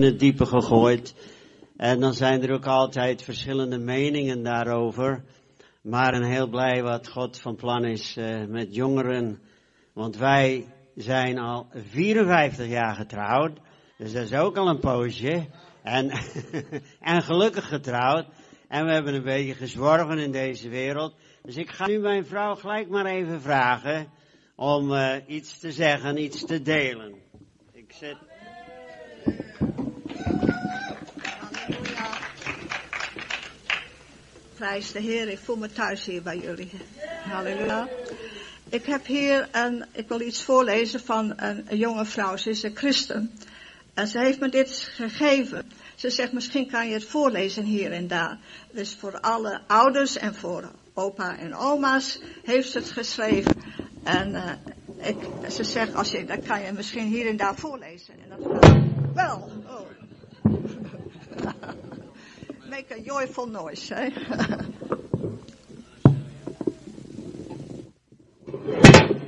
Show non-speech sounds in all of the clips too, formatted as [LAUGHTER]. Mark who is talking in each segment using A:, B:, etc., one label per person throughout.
A: in het diepe gegooid. En dan zijn er ook altijd verschillende meningen daarover. Maar een heel blij wat God van plan is uh, met jongeren. Want wij zijn al 54 jaar getrouwd. Dus dat is ook al een poosje. En, [LAUGHS] en gelukkig getrouwd. En we hebben een beetje gezworven in deze wereld. Dus ik ga nu mijn vrouw gelijk maar even vragen om uh, iets te zeggen, iets te delen. Ik zet.
B: Prijs de Heer, ik voel me thuis hier bij jullie. Halleluja. Ik heb hier een, ik wil iets voorlezen van een, jonge vrouw. Ze is een christen. En ze heeft me dit gegeven. Ze zegt, misschien kan je het voorlezen hier en daar. Dus voor alle ouders en voor opa en oma's heeft ze het geschreven. En ik, ze zegt, als je, dan kan je misschien hier en daar voorlezen. En dat gaat wel. Oh. [LAUGHS] Make a joyful noise, hè. Eh? [LAUGHS]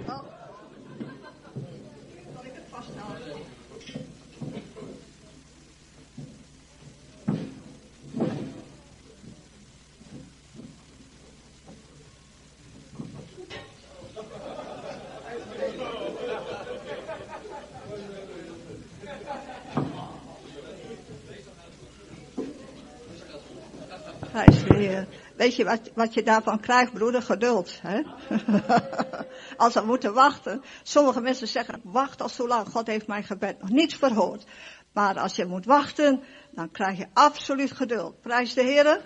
B: Weet je wat, wat je daarvan krijgt, broeder? Geduld. Hè? [LAUGHS] Als we moeten wachten. Sommige mensen zeggen, wacht al zo lang. God heeft mijn gebed nog niet verhoord. Maar als je moet wachten, dan krijg je absoluut geduld. Prijs de Heer.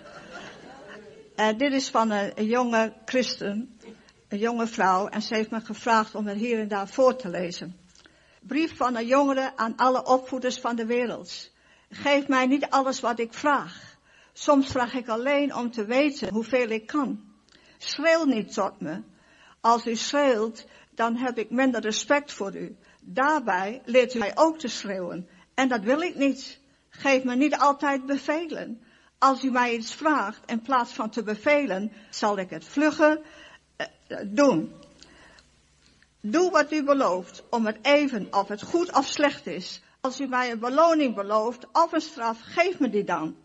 B: En dit is van een, een, jonge christen, een jonge vrouw. En ze heeft me gevraagd om het hier en daar voor te lezen. Brief van een jongere aan alle opvoeders van de wereld. Geef mij niet alles wat ik vraag Soms vraag ik alleen om te weten hoeveel ik kan. Schreeuw niet tot me. Als u schreeuwt, dan heb ik minder respect voor u. Daarbij leert u mij ook te schreeuwen. En dat wil ik niet. Geef me niet altijd bevelen. Als u mij iets vraagt, in plaats van te bevelen, zal ik het vlugger uh, doen. Doe wat u belooft, om het even of het goed of slecht is. Als u mij een beloning belooft of een straf, geef me die dan.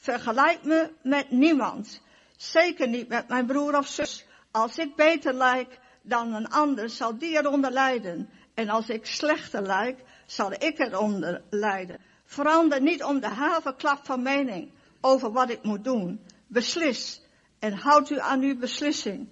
B: Vergelijk me met niemand. Zeker niet met mijn broer of zus. Als ik beter lijk dan een ander, zal die eronder lijden. En als ik slechter lijk, zal ik eronder lijden. Verander niet om de havenklap van mening over wat ik moet doen. Beslis en houd u aan uw beslissing.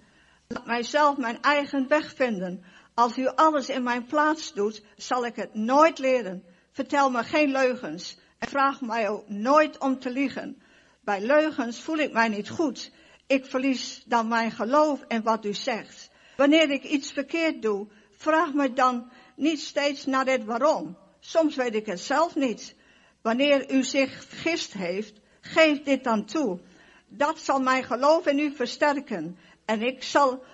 B: Laat mijzelf mijn eigen weg vinden. Als u alles in mijn plaats doet, zal ik het nooit leren. Vertel me geen leugens. En vraag mij ook nooit om te liegen. Bij leugens voel ik mij niet goed. Ik verlies dan mijn geloof in wat u zegt. Wanneer ik iets verkeerd doe, vraag me dan niet steeds naar het waarom. Soms weet ik het zelf niet. Wanneer u zich vergist heeft, geef dit dan toe. Dat zal mijn geloof in u versterken. En ik zal,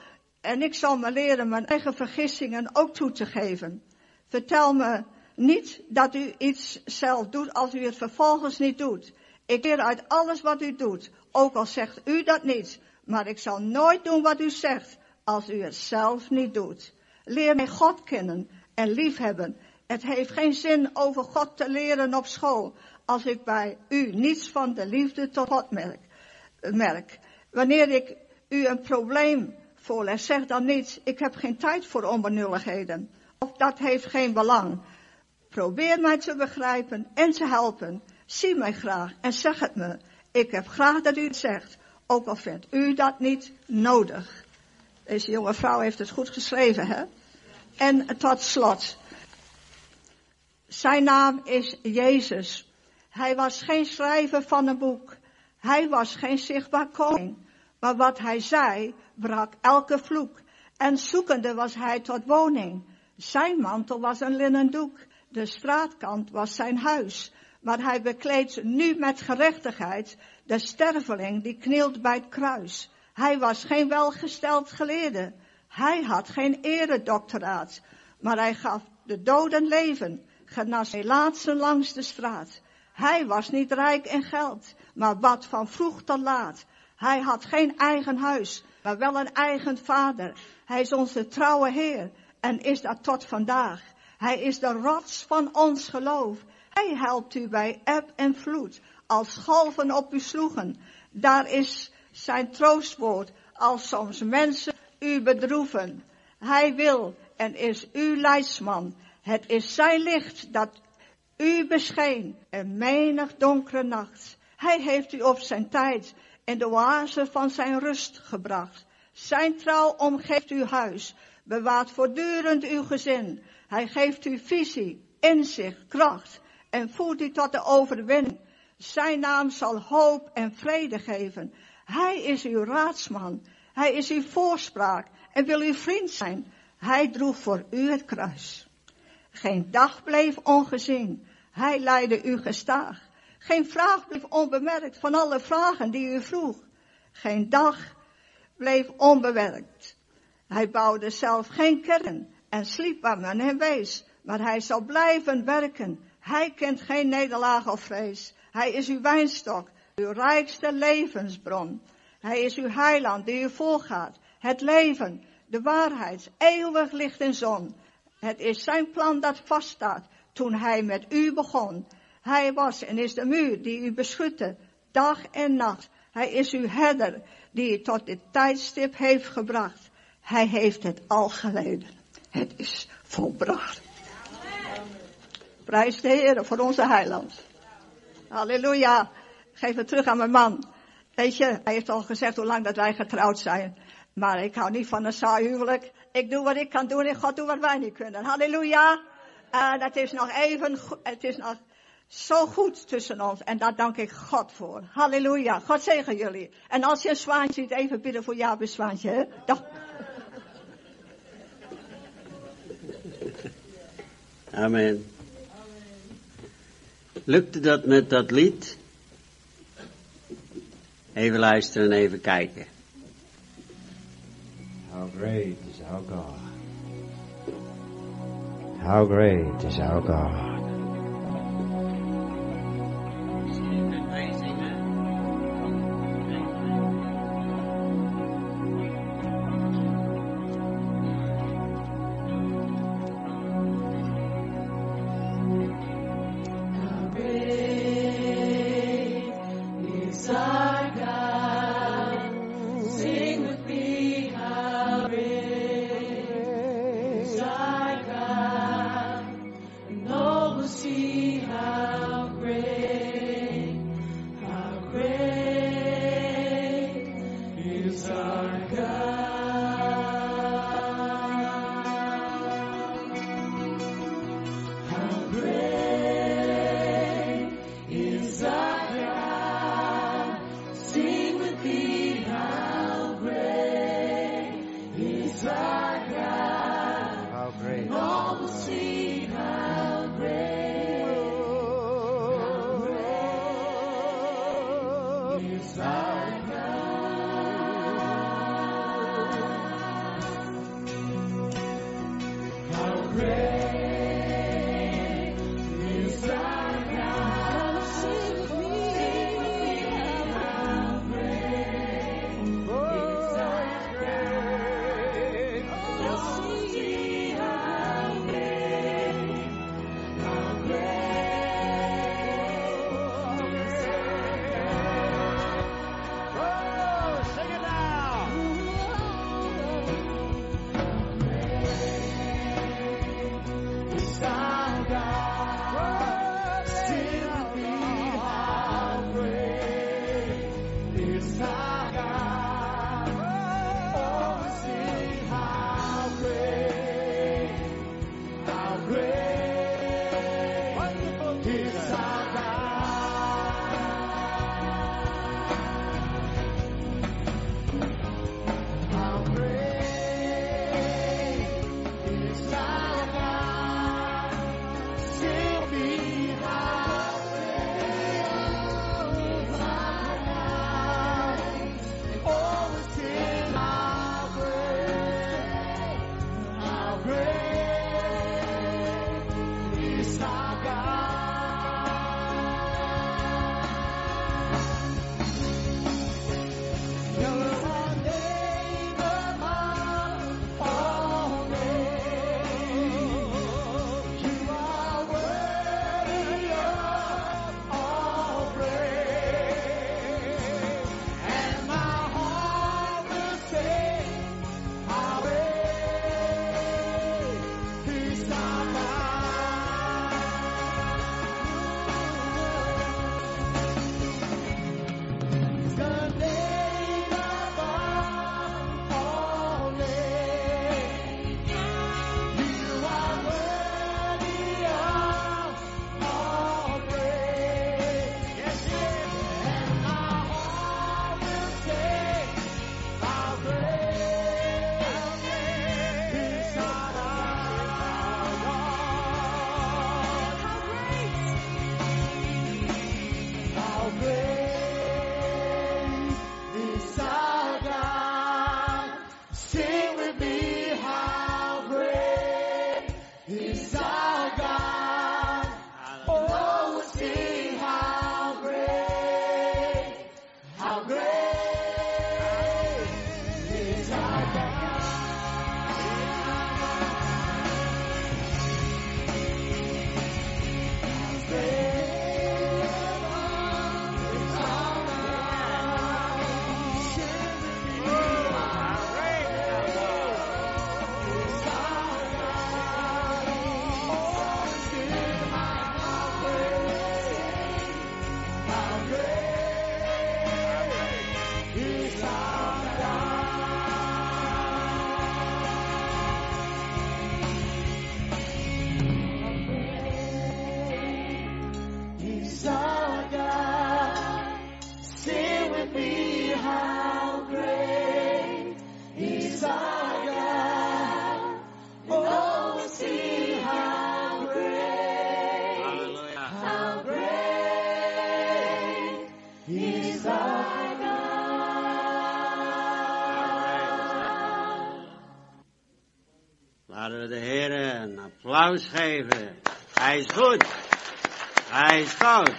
B: en ik zal me leren mijn eigen vergissingen ook toe te geven. Vertel me niet dat u iets zelf doet als u het vervolgens niet doet. Ik leer uit alles wat u doet, ook al zegt u dat niet. Maar ik zal nooit doen wat u zegt, als u het zelf niet doet. Leer mij God kennen en liefhebben. Het heeft geen zin over God te leren op school, als ik bij u niets van de liefde tot God merk. merk. Wanneer ik u een probleem voorleg, zeg dan niet, ik heb geen tijd voor onbenulligheden. Of dat heeft geen belang. Probeer mij te begrijpen en te helpen. Zie mij graag en zeg het me. Ik heb graag dat u het zegt, ook al vindt u dat niet nodig. Deze jonge vrouw heeft het goed geschreven, hè? En tot slot. Zijn naam is Jezus. Hij was geen schrijver van een boek. Hij was geen zichtbaar koning. Maar wat hij zei, brak elke vloek. En zoekende was hij tot woning. Zijn mantel was een linnen doek. De straatkant was zijn huis. Maar hij bekleedt nu met gerechtigheid de sterveling die knielt bij het kruis. Hij was geen welgesteld geleerde. Hij had geen eredoctoraat. Maar hij gaf de doden leven, genas laatste langs de straat. Hij was niet rijk in geld, maar wat van vroeg tot laat. Hij had geen eigen huis, maar wel een eigen vader. Hij is onze trouwe Heer en is dat tot vandaag. Hij is de rots van ons geloof. Hij helpt u bij eb en vloed, als golven op u sloegen. Daar is zijn troostwoord, als soms mensen u bedroeven. Hij wil en is uw leidsman. Het is zijn licht dat u bescheen in menig donkere nacht. Hij heeft u op zijn tijd in de oase van zijn rust gebracht. Zijn trouw omgeeft uw huis, bewaart voortdurend uw gezin. Hij geeft u visie, inzicht, kracht en voert u tot de overwinning. Zijn naam zal hoop en vrede geven. Hij is uw raadsman. Hij is uw voorspraak en wil uw vriend zijn. Hij droeg voor u het kruis. Geen dag bleef ongezien. Hij leidde u gestaag. Geen vraag bleef onbemerkt van alle vragen die u vroeg. Geen dag bleef onbewerkt. Hij bouwde zelf geen kern en sliep waar men hem wees. Maar hij zal blijven werken. Hij kent geen nederlaag of vrees. Hij is uw wijnstok, uw rijkste levensbron. Hij is uw heiland die u volgaat. Het leven, de waarheid, eeuwig licht en zon. Het is zijn plan dat vaststaat toen hij met u begon. Hij was en is de muur die u beschutte, dag en nacht. Hij is uw herder die u tot dit tijdstip heeft gebracht. Hij heeft het al geleden. Het is volbracht. Prijs de Heer voor onze heiland. Halleluja. Geef het terug aan mijn man. Weet je, hij heeft al gezegd hoe lang dat wij getrouwd zijn. Maar ik hou niet van een saai huwelijk. Ik doe wat ik kan doen en God doet wat wij niet kunnen. Halleluja. En het is nog even, het is nog zo goed tussen ons. En daar dank ik God voor. Halleluja. God zegen jullie. En als je een zwaantje ziet, even bidden voor jou, zwaantje. Hè?
A: Amen. Lukte dat met dat lied? Even luisteren en even kijken.
C: How great is our God. How great is our God.
A: Geven. Hij is goed. Hij is goed.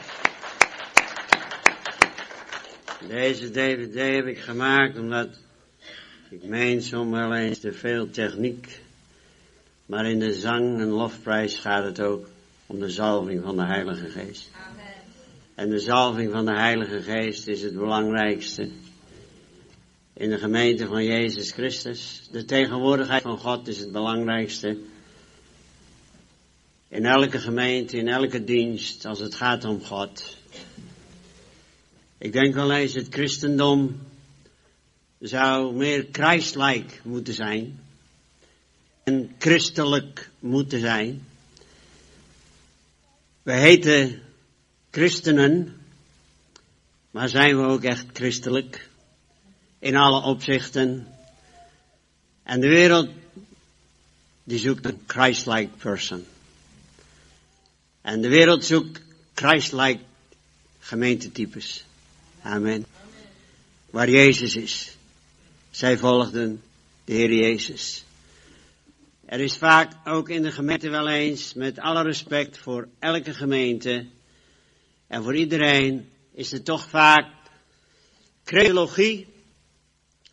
A: Deze DVD heb ik gemaakt omdat ik meen soms wel eens te veel techniek. Maar in de zang en lofprijs gaat het ook om de zalving van de Heilige Geest. En de zalving van de Heilige Geest is het belangrijkste in de gemeente van Jezus Christus. De tegenwoordigheid van God is het belangrijkste. In elke gemeente, in elke dienst, als het gaat om God. Ik denk wel eens, het christendom zou meer Christlike moeten zijn. En christelijk moeten zijn. We heten christenen, maar zijn we ook echt christelijk? in alle opzichten. En de wereld, die zoekt een Christ-like person. En de wereld zoekt Christ-like gemeentetypes. Amen. Waar Jezus is. Zij volgden de Heer Jezus. Er is vaak ook in de gemeente wel eens, met alle respect voor elke gemeente en voor iedereen, is er toch vaak creologie.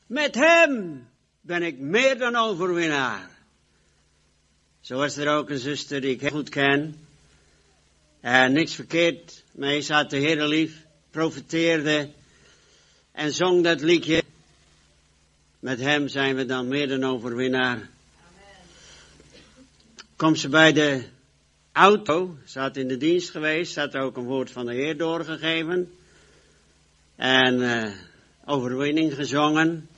A: Met hem ben ik meer dan overwinnaar. Zo was er ook een zuster die ik heel goed ken. En niks verkeerd mee, ze had de Heer lief, profeteerde en zong dat liedje. Met hem zijn we dan meer dan overwinnaar. Komt ze bij de auto, ze had in de dienst geweest, ze had ook een woord van de Heer doorgegeven. En eh, overwinning gezongen.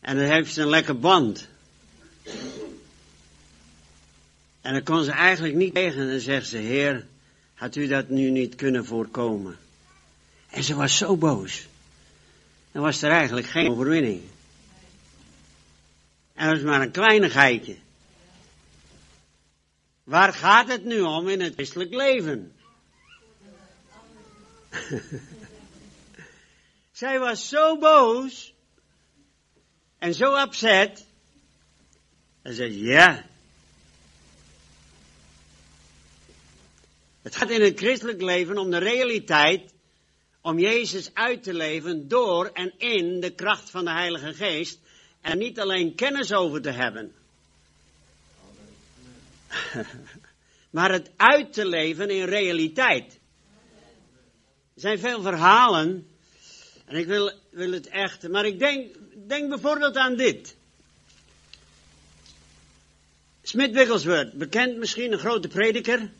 A: En dan heeft ze een lekker band. En dan kon ze eigenlijk niet tegen. En zegt ze, Heer, had u dat nu niet kunnen voorkomen? En ze was zo boos. Dan was er eigenlijk geen overwinning. En dat is maar een kleinigheidje. Waar gaat het nu om in het christelijk leven? [LAUGHS] Zij was zo boos en zo upset. En zei, ja. Het gaat in het christelijk leven om de realiteit, om Jezus uit te leven door en in de kracht van de Heilige Geest. En niet alleen kennis over te hebben. [LAUGHS] maar het uit te leven in realiteit. Er zijn veel verhalen. En ik wil, wil het echt. Maar ik denk, denk bijvoorbeeld aan dit. Smith Wigglesworth, bekend misschien, een grote prediker.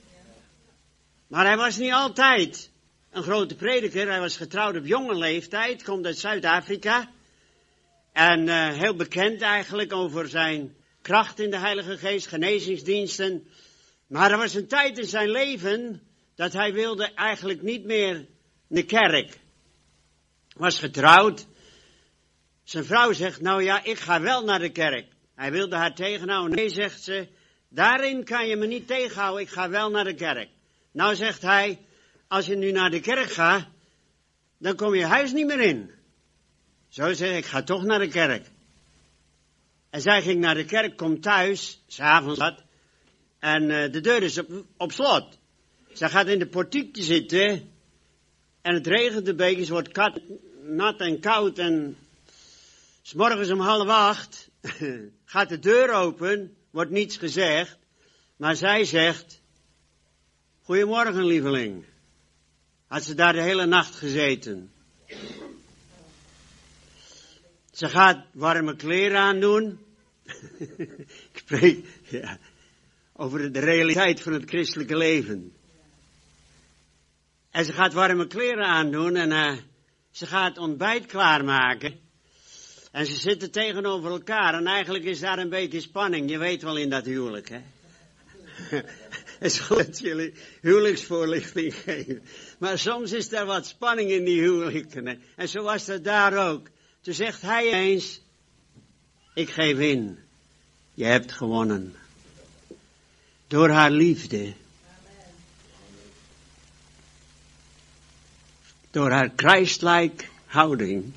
A: Maar hij was niet altijd een grote prediker. Hij was getrouwd op jonge leeftijd, komt uit Zuid-Afrika. En uh, heel bekend eigenlijk over zijn kracht in de Heilige Geest, genezingsdiensten. Maar er was een tijd in zijn leven dat hij wilde eigenlijk niet meer de kerk. Was getrouwd. Zijn vrouw zegt, nou ja, ik ga wel naar de kerk. Hij wilde haar tegenhouden. Nee, zegt ze, daarin kan je me niet tegenhouden, ik ga wel naar de kerk. Nou zegt hij, als je nu naar de kerk gaat, dan kom je huis niet meer in. Zo zeg ik, ga toch naar de kerk. En zij ging naar de kerk, komt thuis, s'avonds wat, en uh, de deur is op, slot. Zij gaat in de portiek zitten, en het regent een beetje, het wordt nat en koud, en s morgens om half acht [LAUGHS] gaat de deur open, wordt niets gezegd, maar zij zegt, Goedemorgen, lieveling. Had ze daar de hele nacht gezeten. Ze gaat warme kleren aandoen. [LAUGHS] Ik spreek ja, over de realiteit van het christelijke leven. En ze gaat warme kleren aandoen en uh, ze gaat ontbijt klaarmaken. En ze zitten tegenover elkaar en eigenlijk is daar een beetje spanning. Je weet wel in dat huwelijk, hè. [LAUGHS] en zal het jullie huwelijksvoorlichting geven. Maar soms is er wat spanning in die huwelijken. En zo was dat daar ook. Toen zegt hij eens, ik geef in. Je hebt gewonnen. Door haar liefde. Door haar Christelijk houding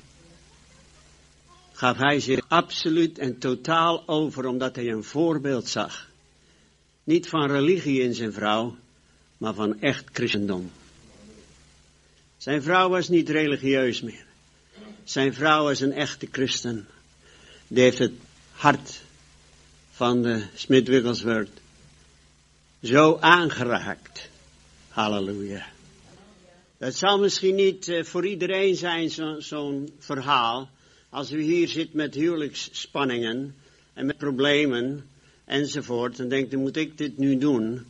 A: gaf hij zich absoluut en totaal over omdat hij een voorbeeld zag. Niet van religie in zijn vrouw, maar van echt christendom. Zijn vrouw was niet religieus meer. Zijn vrouw was een echte christen. Die heeft het hart van de Smith Wigglesworth zo aangeraakt. Halleluja. Dat zal misschien niet uh, voor iedereen zijn zo'n zo verhaal. Als u hier zit met huwelijksspanningen en met problemen enzovoort, dan denkt u, moet ik dit nu doen?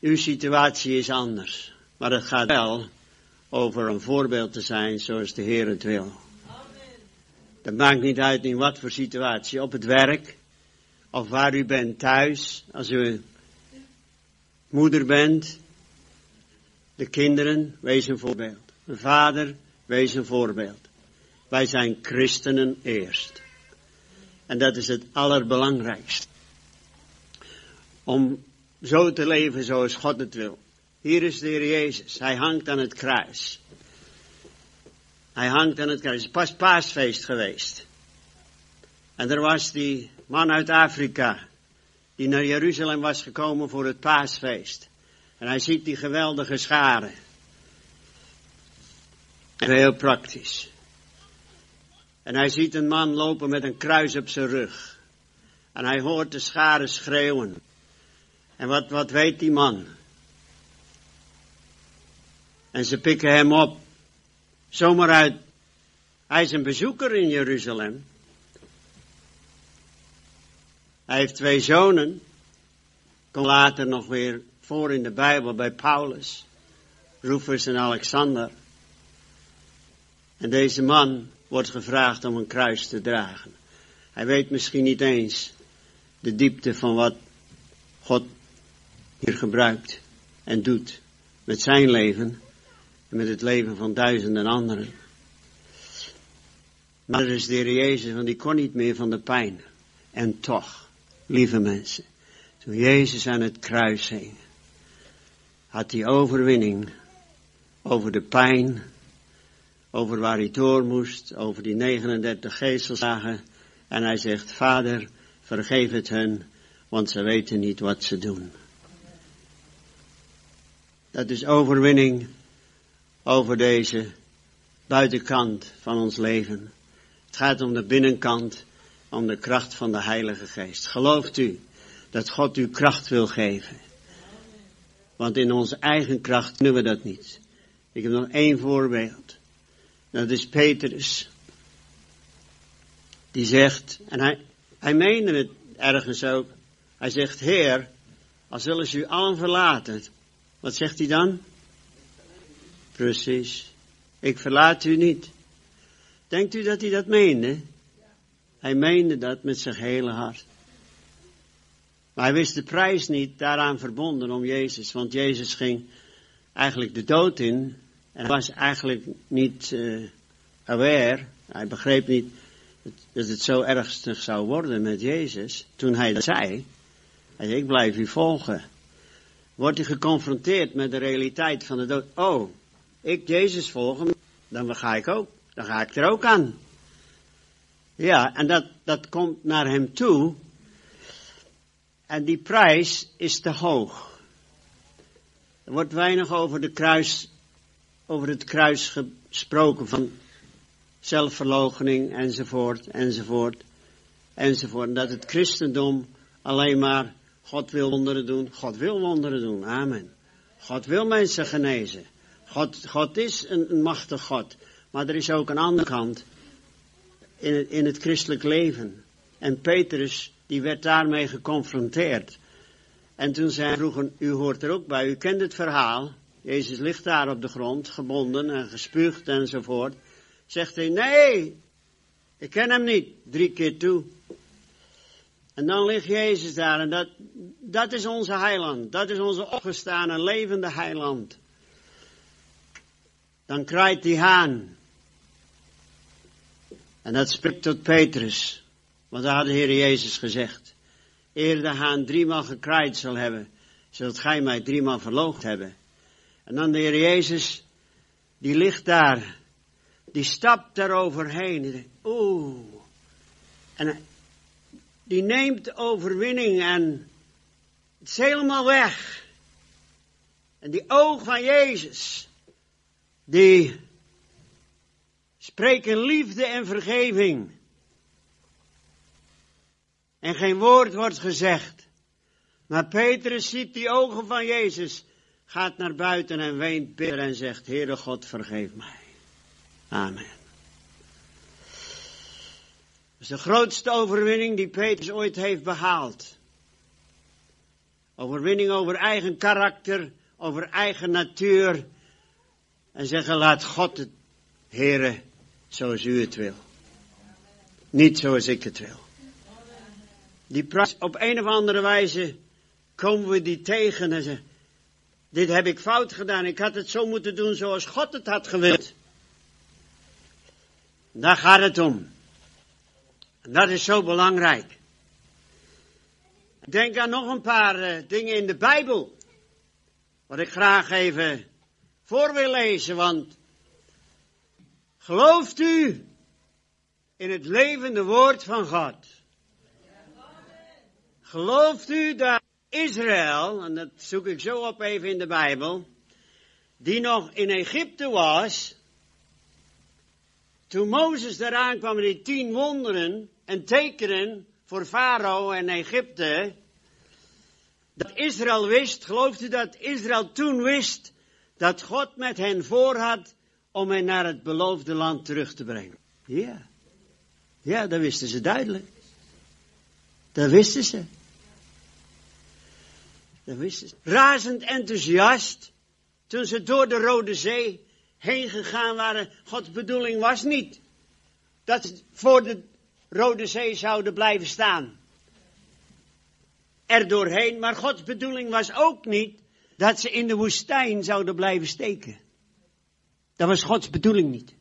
A: Uw situatie is anders. Maar het gaat wel over een voorbeeld te zijn zoals de Heer het wil. Dat maakt niet uit in wat voor situatie. Op het werk, of waar u bent thuis, als u moeder bent. De kinderen, wees een voorbeeld. Een vader, wees een voorbeeld. Wij zijn christenen eerst. En dat is het allerbelangrijkste. Om zo te leven zoals God het wil. Hier is de Heer Jezus. Hij hangt aan het kruis. Hij hangt aan het kruis. Het is pas paasfeest geweest. En er was die man uit Afrika. Die naar Jeruzalem was gekomen voor het paasfeest. En hij ziet die geweldige scharen. Heel praktisch. En hij ziet een man lopen met een kruis op zijn rug. En hij hoort de scharen schreeuwen. En wat, wat weet die man? En ze pikken hem op. Zomaar uit. Hij is een bezoeker in Jeruzalem. Hij heeft twee zonen. Komt later nog weer voor in de Bijbel bij Paulus. Rufus en Alexander. En deze man wordt gevraagd om een kruis te dragen. Hij weet misschien niet eens de diepte van wat God hier gebruikt en doet met zijn leven en met het leven van duizenden anderen. Maar er is de Heer Jezus, want die kon niet meer van de pijn. En toch, lieve mensen, toen Jezus aan het kruis hing, had hij overwinning over de pijn, over waar hij door moest, over die 39 geestelslagen. En hij zegt, Vader, vergeef het hun, want ze weten niet wat ze doen. Dat is overwinning over deze buitenkant van ons leven. Het gaat om de binnenkant, om de kracht van de Heilige Geest. Gelooft u dat God u kracht wil geven? Want in onze eigen kracht kunnen we dat niet. Ik heb nog één voorbeeld. Dat is Petrus. Die zegt, en hij, hij meende het ergens ook. Hij zegt, Heer, als zullen ze u allen verlaten. Wat zegt hij dan? Precies. Ik verlaat u niet. Denkt u dat hij dat meende? Hij meende dat met zijn hele hart. Maar hij wist de prijs niet daaraan verbonden om Jezus. Want Jezus ging eigenlijk de dood in. En hij was eigenlijk niet uh, aware. Hij begreep niet dat het zo ernstig zou worden met Jezus. Toen hij dat zei. Hij zei, ik blijf u volgen. wordt hij geconfronteerd met de realiteit van de dood. Oh, ik Jezus volgen, dan ga ik ook. Dan ga ik er ook aan. Ja, en dat, dat komt naar hem toe. En die prijs is te hoog. Er wordt weinig over, de kruis, over het kruis gesproken van zelfverloochening enzovoort, enzovoort, enzovoort. En dat het christendom alleen maar God wil wonderen doen, God wil wonderen doen, amen. God wil mensen genezen. God, God is een, een machtig God. Maar er is ook een andere kant in het, in het christelijk leven. En Petrus, die werd daarmee geconfronteerd. En toen zei vroegen, u hoort er ook bij, u kent het verhaal. Jezus ligt daar op de grond, gebonden en gespuugd enzovoort. Zegt hij, nee, ik ken hem niet. Drie keer toe. En dan ligt Jezus daar en dat, dat is onze heiland. Dat is onze opgestane levende heiland. Dan kraait die haan. En dat spreekt tot Petrus. Want daar had de Heer Jezus gezegd. Eer de haan driemaal gekraaid zal hebben, zult gij mij driemaal verloogd hebben. En dan de Heer Jezus, die ligt daar. Die stapt daar overheen. Oeh. En die neemt overwinning en het is helemaal weg. En die oog van Jezus, die spreken liefde en vergeving. En geen woord wordt gezegd. Maar Petrus ziet die ogen van Jezus, gaat naar buiten en weent bitter en zegt, Heere God, vergeef mij. Amen. Dat is de grootste overwinning die Petrus ooit heeft behaald. Overwinning over eigen karakter, over eigen natuur. En zeggen, laat God het, Heere, zoals u het wil. Niet zoals ik het wil. Die op een of andere wijze komen we die tegen en zeggen, dit heb ik fout gedaan, ik had het zo moeten doen zoals God het had gewild. Daar gaat het om. Dat is zo belangrijk. Denk aan nog een paar uh, dingen in de Bijbel. Wat ik graag even voor wil lezen, want gelooft u in het levende woord van God? Gelooft u dat Israël, en dat zoek ik zo op even in de Bijbel, die nog in Egypte was, toen Mozes eraan kwam met die tien wonderen en tekenen voor Farao en Egypte, dat Israël wist, gelooft u dat Israël toen wist, dat God met hen voor had om hen naar het beloofde land terug te brengen? Ja. Ja, dat wisten ze duidelijk. Dat wisten ze. Dat wisten ze. Razend enthousiast, toen ze door de Rode Zee heen gegaan waren. Gods bedoeling was niet dat ze voor de Rode Zee zouden blijven staan. Er doorheen, maar Gods bedoeling was ook niet dat ze in de woestijn zouden blijven steken. Dat was Gods bedoeling niet.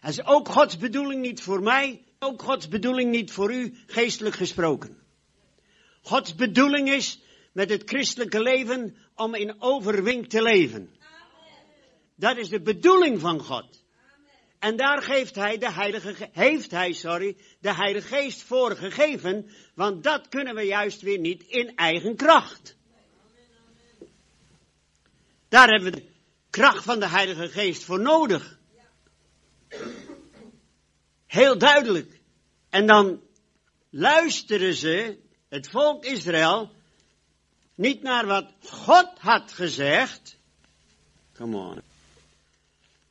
A: Dat is ook Gods bedoeling niet voor mij, ook Gods bedoeling niet voor u, geestelijk gesproken. Gods bedoeling is met het christelijke leven om in overwing te leven. Dat is de bedoeling van God. En daar geeft hij de heilige, heeft hij, sorry, de heilige geest voor gegeven, want dat kunnen we juist weer niet in eigen kracht. Daar hebben we de kracht van de heilige geest voor nodig. Heel duidelijk. En dan luisteren ze, het volk Israël, niet naar wat God had gezegd. Come on.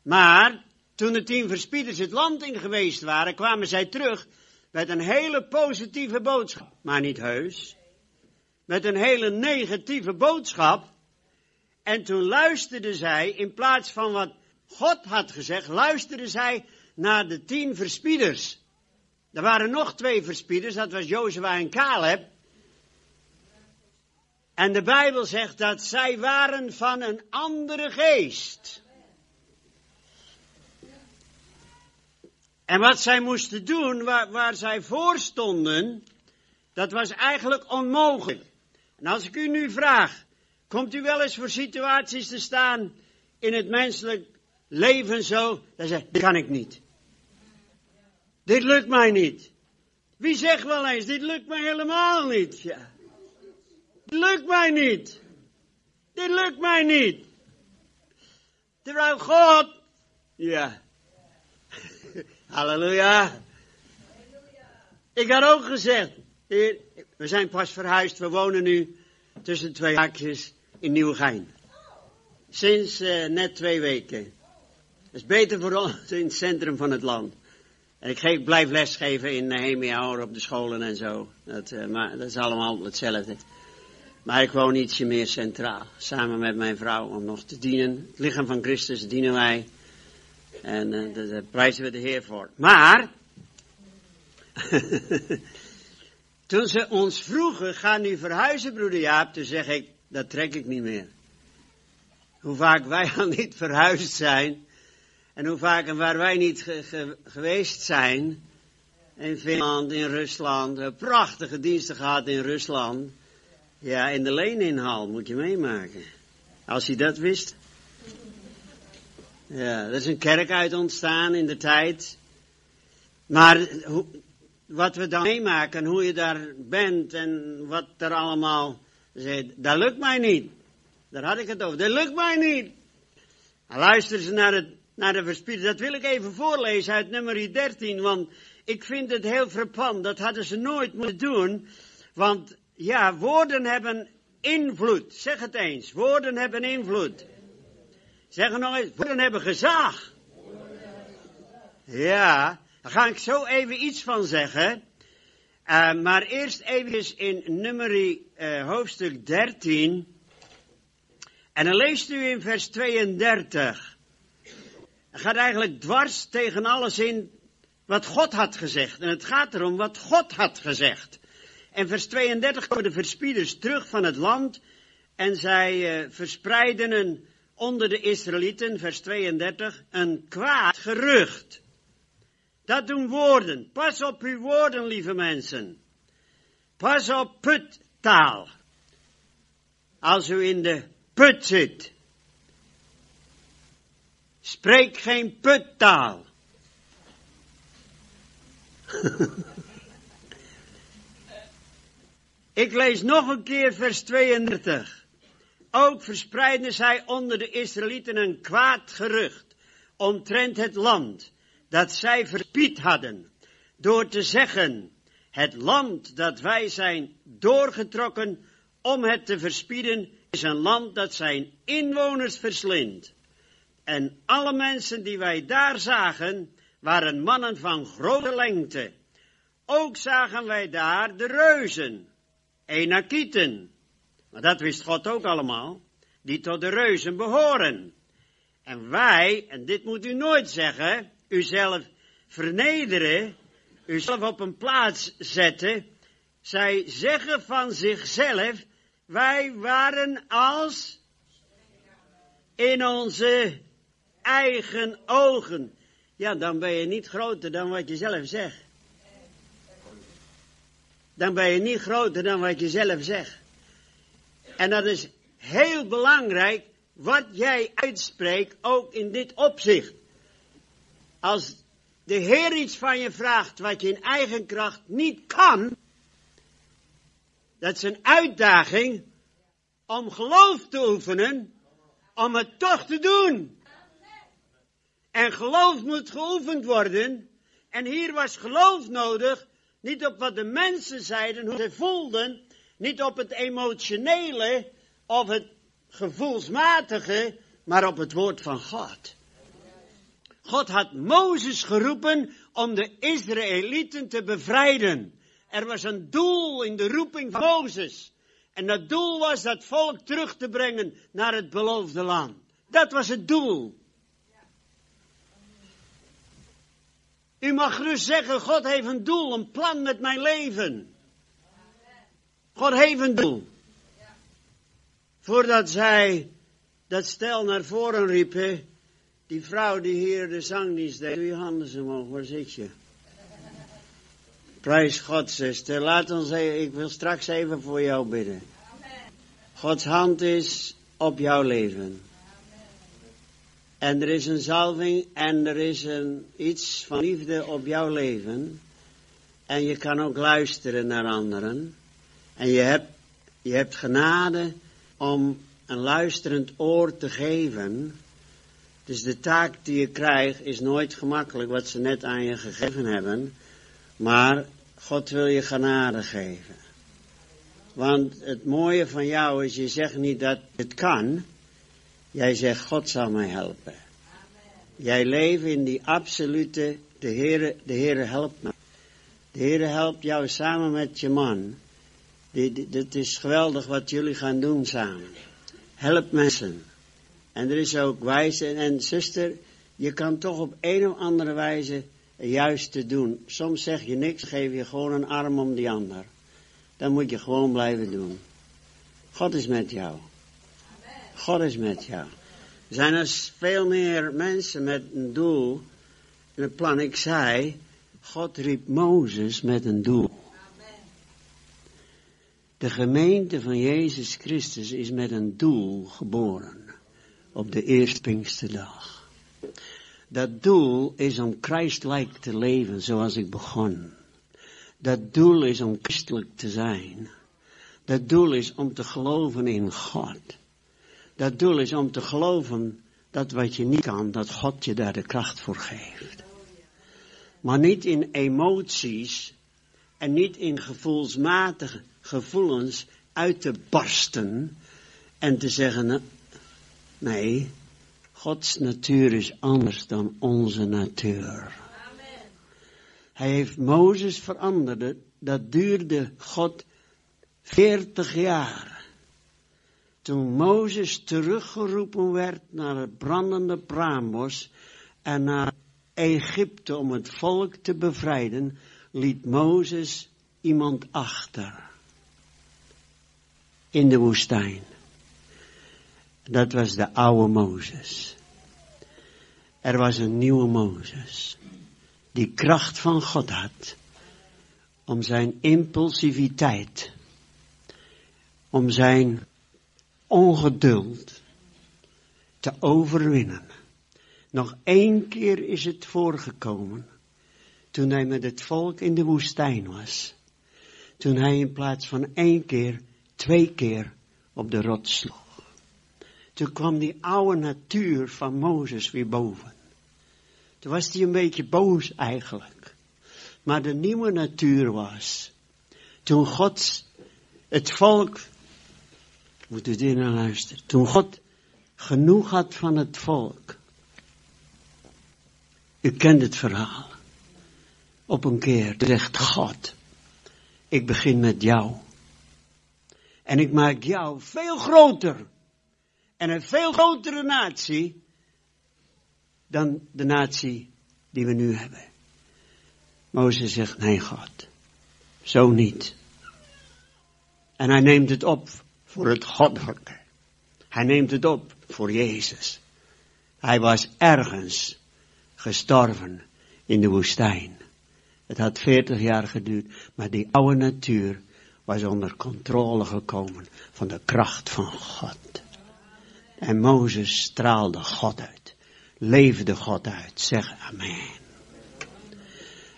A: Maar toen de tien verspieders het land in geweest waren, kwamen zij terug met een hele positieve boodschap. Maar niet heus. Met een hele negatieve boodschap. En toen luisterden zij, in plaats van wat God had gezegd, luisterden zij naar de tien verspieders. Er waren nog twee verspieders, dat was Jozua en Caleb. En de Bijbel zegt dat zij waren van een andere geest. En wat zij moesten doen, waar, waar zij voor stonden, dat was eigenlijk onmogelijk. En als ik u nu vraag, Komt u wel eens voor situaties te staan in het menselijk leven zo, dan zegt, dit kan ik niet. Dit lukt mij niet. Wie zegt wel eens, dit lukt mij helemaal niet. Ja. Dit lukt mij niet. Dit lukt mij niet. Terwijl God, ja. [LAUGHS] Halleluja. Ik had ook gezegd, heer, we zijn pas verhuisd, we wonen nu tussen twee haakjes in Nieuwegein. Sinds uh, net twee weken. Dat is beter voor ons in het centrum van het land. En ik blijf lesgeven in Nehemia op de scholen en zo. Dat, uh, maar dat is allemaal hetzelfde. Maar ik woon ietsje meer centraal. Samen met mijn vrouw om nog te dienen. Het lichaam van Christus dienen wij. En uh, daar, prijzen we de Heer voor. Maar. [LAUGHS] toen ze ons vroegen, ga nu verhuizen broeder Jaap. Toen zeg ik, dat trek ik niet meer. Hoe vaak wij al niet verhuisd zijn. En hoe vaak en waar wij niet ge ge geweest zijn. In Finland, in Rusland. Prachtige diensten gehad in Rusland. Ja, in de Leninhal moet je meemaken. Als je dat wist. Ja, er is een kerk uit ontstaan in de tijd. Maar hoe, wat we dan meemaken, hoe je daar bent en wat er allemaal zit, dat lukt mij niet. Daar had ik het over. Dat lukt mij niet. En luister ze naar, het, naar de verspieder. Dat wil ik even voorlezen uit nummer 13, want ik vind het heel frappant. Dat hadden ze nooit moeten doen. Want ja, woorden hebben invloed. Zeg het eens. Woorden hebben invloed. Zeg nog eens. Woorden hebben gezag. Ja, daar ga ik zo even iets van zeggen. Uh, maar eerst even in nummer uh, hoofdstuk 13. En dan leest u in vers 32. Het gaat eigenlijk dwars tegen alles in wat God had gezegd. En het gaat erom wat God had gezegd. En vers 32 komen de verspieders terug van het land. En zij uh, verspreiden onder de Israëlieten, vers 32, een kwaad gerucht. Dat doen woorden. Pas op uw woorden, lieve mensen. Pas op puttaal. Als u in de put zit. Spreek geen puttaal. [LAUGHS] Ik lees nog een keer vers 32. Ook verspreidden zij onder de Israëlieten een kwaad gerucht omtrent het land dat zij verspied hadden door te zeggen, het land dat wij zijn doorgetrokken om het te verspieden is een land dat zijn inwoners verslindt. En alle mensen die wij daar zagen waren mannen van grote lengte. Ook zagen wij daar de reuzen, Enakieten. Maar dat wist God ook allemaal, die tot de reuzen behoren. En wij, en dit moet u nooit zeggen, uzelf vernederen, uzelf op een plaats zetten. Zij zeggen van zichzelf, wij waren als in onze eigen ogen. Ja, dan ben je niet groter dan wat je zelf zegt. Dan ben je niet groter dan wat je zelf zegt. En dat is heel belangrijk wat jij uitspreekt, ook in dit opzicht. Als de Heer iets van je vraagt wat je in eigen kracht niet kan, dat is een uitdaging om geloof te oefenen, om het toch te doen. En geloof moet geoefend worden. En hier was geloof nodig, niet op wat de mensen zeiden, hoe ze voelden, niet op het emotionele of het gevoelsmatige, maar op het woord van God. God had Mozes geroepen om de Israëlieten te bevrijden. Er was een doel in de roeping van Mozes. En dat doel was dat volk terug te brengen naar het beloofde land. Dat was het doel. U mag gerust zeggen, God heeft een doel, een plan met mijn leven. God heeft een doel. Voordat zij dat stel naar voren riepen, die vrouw die hier de zangdienst deed, doe je handen omhoog, waar zit je? Prijs God, zuster. Laat ons even, ik wil straks even voor jou bidden. Gods hand is op jouw leven. En er is een zalving en er is een, iets van liefde op jouw leven. En je kan ook luisteren naar anderen. En je hebt, je hebt genade om een luisterend oor te geven. Dus de taak die je krijgt is nooit gemakkelijk wat ze net aan je gegeven hebben. Maar God wil je genade geven. Want het mooie van jou is, je zegt niet dat het kan. Jij zegt, God zal mij helpen. Jij leeft in die absolute, de Heere, de Heere helpt me. De Heere helpt jou samen met je man. Dit is geweldig wat jullie gaan doen samen. Help mensen. En er is ook wijze. En, en zuster, je kan toch op een of andere wijze juist te doen. Soms zeg je niks, geef je gewoon een arm om die ander. Dan moet je gewoon blijven doen. God is met jou. God is met jou. Er zijn er veel meer mensen met een doel en een plan. Ik zei, God riep Mozes met een doel. De gemeente van Jezus Christus is met een doel geboren op de eerste Pinksterdag. Dat doel is om Christelijk te leven zoals ik begon. Dat doel is om christelijk te zijn. Dat doel is om te geloven in God. Dat doel is om te geloven dat wat je niet kan, dat God je daar de kracht voor geeft. Maar niet in emoties en niet in gevoelsmatige gevoelens uit te barsten en te zeggen, nee, Gods natuur is anders dan onze natuur. Hij heeft Mozes veranderd, dat duurde God veertig jaar. Toen Mozes teruggeroepen werd naar het brandende braambos en naar Egypte om het volk te bevrijden, liet Mozes iemand achter. In de woestijn. Dat was de oude Mozes. Er was een nieuwe Mozes. Die kracht van God had. Om zijn impulsiviteit. Om zijn ongeduld te overwinnen. Nog één keer is het voorgekomen. Toen hij met het volk in de woestijn was. Toen hij in plaats van één keer, twee keer op de rots sloeg. Toen kwam die oude natuur van Mozes weer boven. Toen was hij een beetje boos eigenlijk. Maar de nieuwe natuur was. Toen God het volk. Moet u dit naar luisteren. Toen God genoeg had van het volk. U kent het verhaal. Op een keer zegt God. Ik begin met jou. En ik maak jou veel groter en een veel grotere natie dan de natie die we nu hebben. Mozes zegt, nee God, zo niet. En hij neemt het op voor het goddelijke. Hij neemt het op voor Jezus. Hij was ergens gestorven in de woestijn. Het had veertig jaar geduurd, maar die oude natuur was onder controle gekomen van de kracht van God. En Mozes straalde God uit. Leefde God uit. Zeg amen.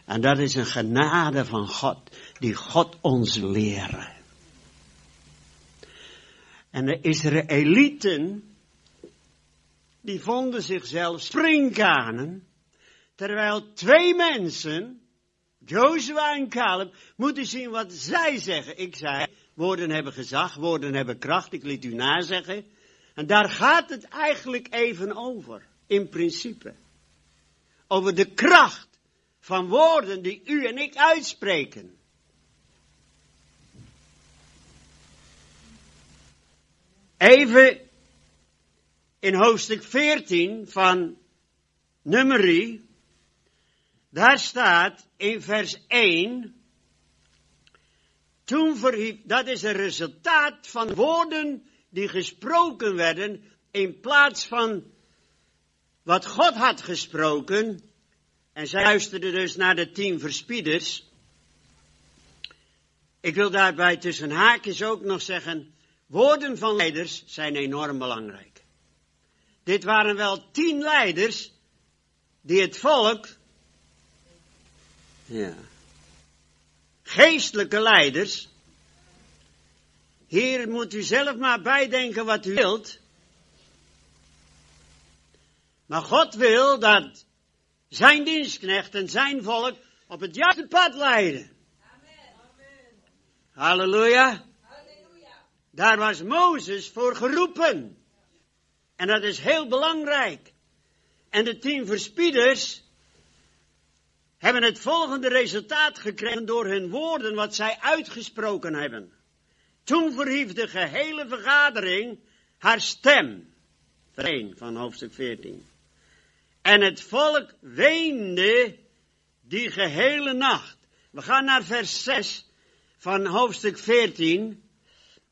A: En dat is een genade van God, die God ons leren. En de Israëlieten, die vonden zichzelf springkanen, terwijl twee mensen, Joshua en Caleb, moeten zien wat zij zeggen. Ik zei, woorden hebben gezag, woorden hebben kracht, ik liet u nazeggen. En daar gaat het eigenlijk even over, in principe. Over de kracht van woorden die u en ik uitspreken. Even in hoofdstuk 14 van Nummerie, daar staat in vers 1, toen verhief, dat is een resultaat van woorden die gesproken werden in plaats van wat God had gesproken. En zij luisterden dus naar de tien verspieders. Ik wil daarbij tussen haakjes ook nog zeggen, Woorden van leiders zijn enorm belangrijk. Dit waren wel tien leiders die het volk, ja, geestelijke leiders, hier moet u zelf maar bijdenken wat u wilt. Maar God wil dat zijn dienstknecht en zijn volk op het juiste pad leiden. Halleluja. Daar was Mozes voor geroepen. En dat is heel belangrijk. En de tien verspieders hebben het volgende resultaat gekregen door hun woorden wat zij uitgesproken hebben. Toen verhief de gehele vergadering haar stem. Vers 1 van hoofdstuk 14. En het volk weende die gehele nacht. We gaan naar vers 6 van hoofdstuk 14.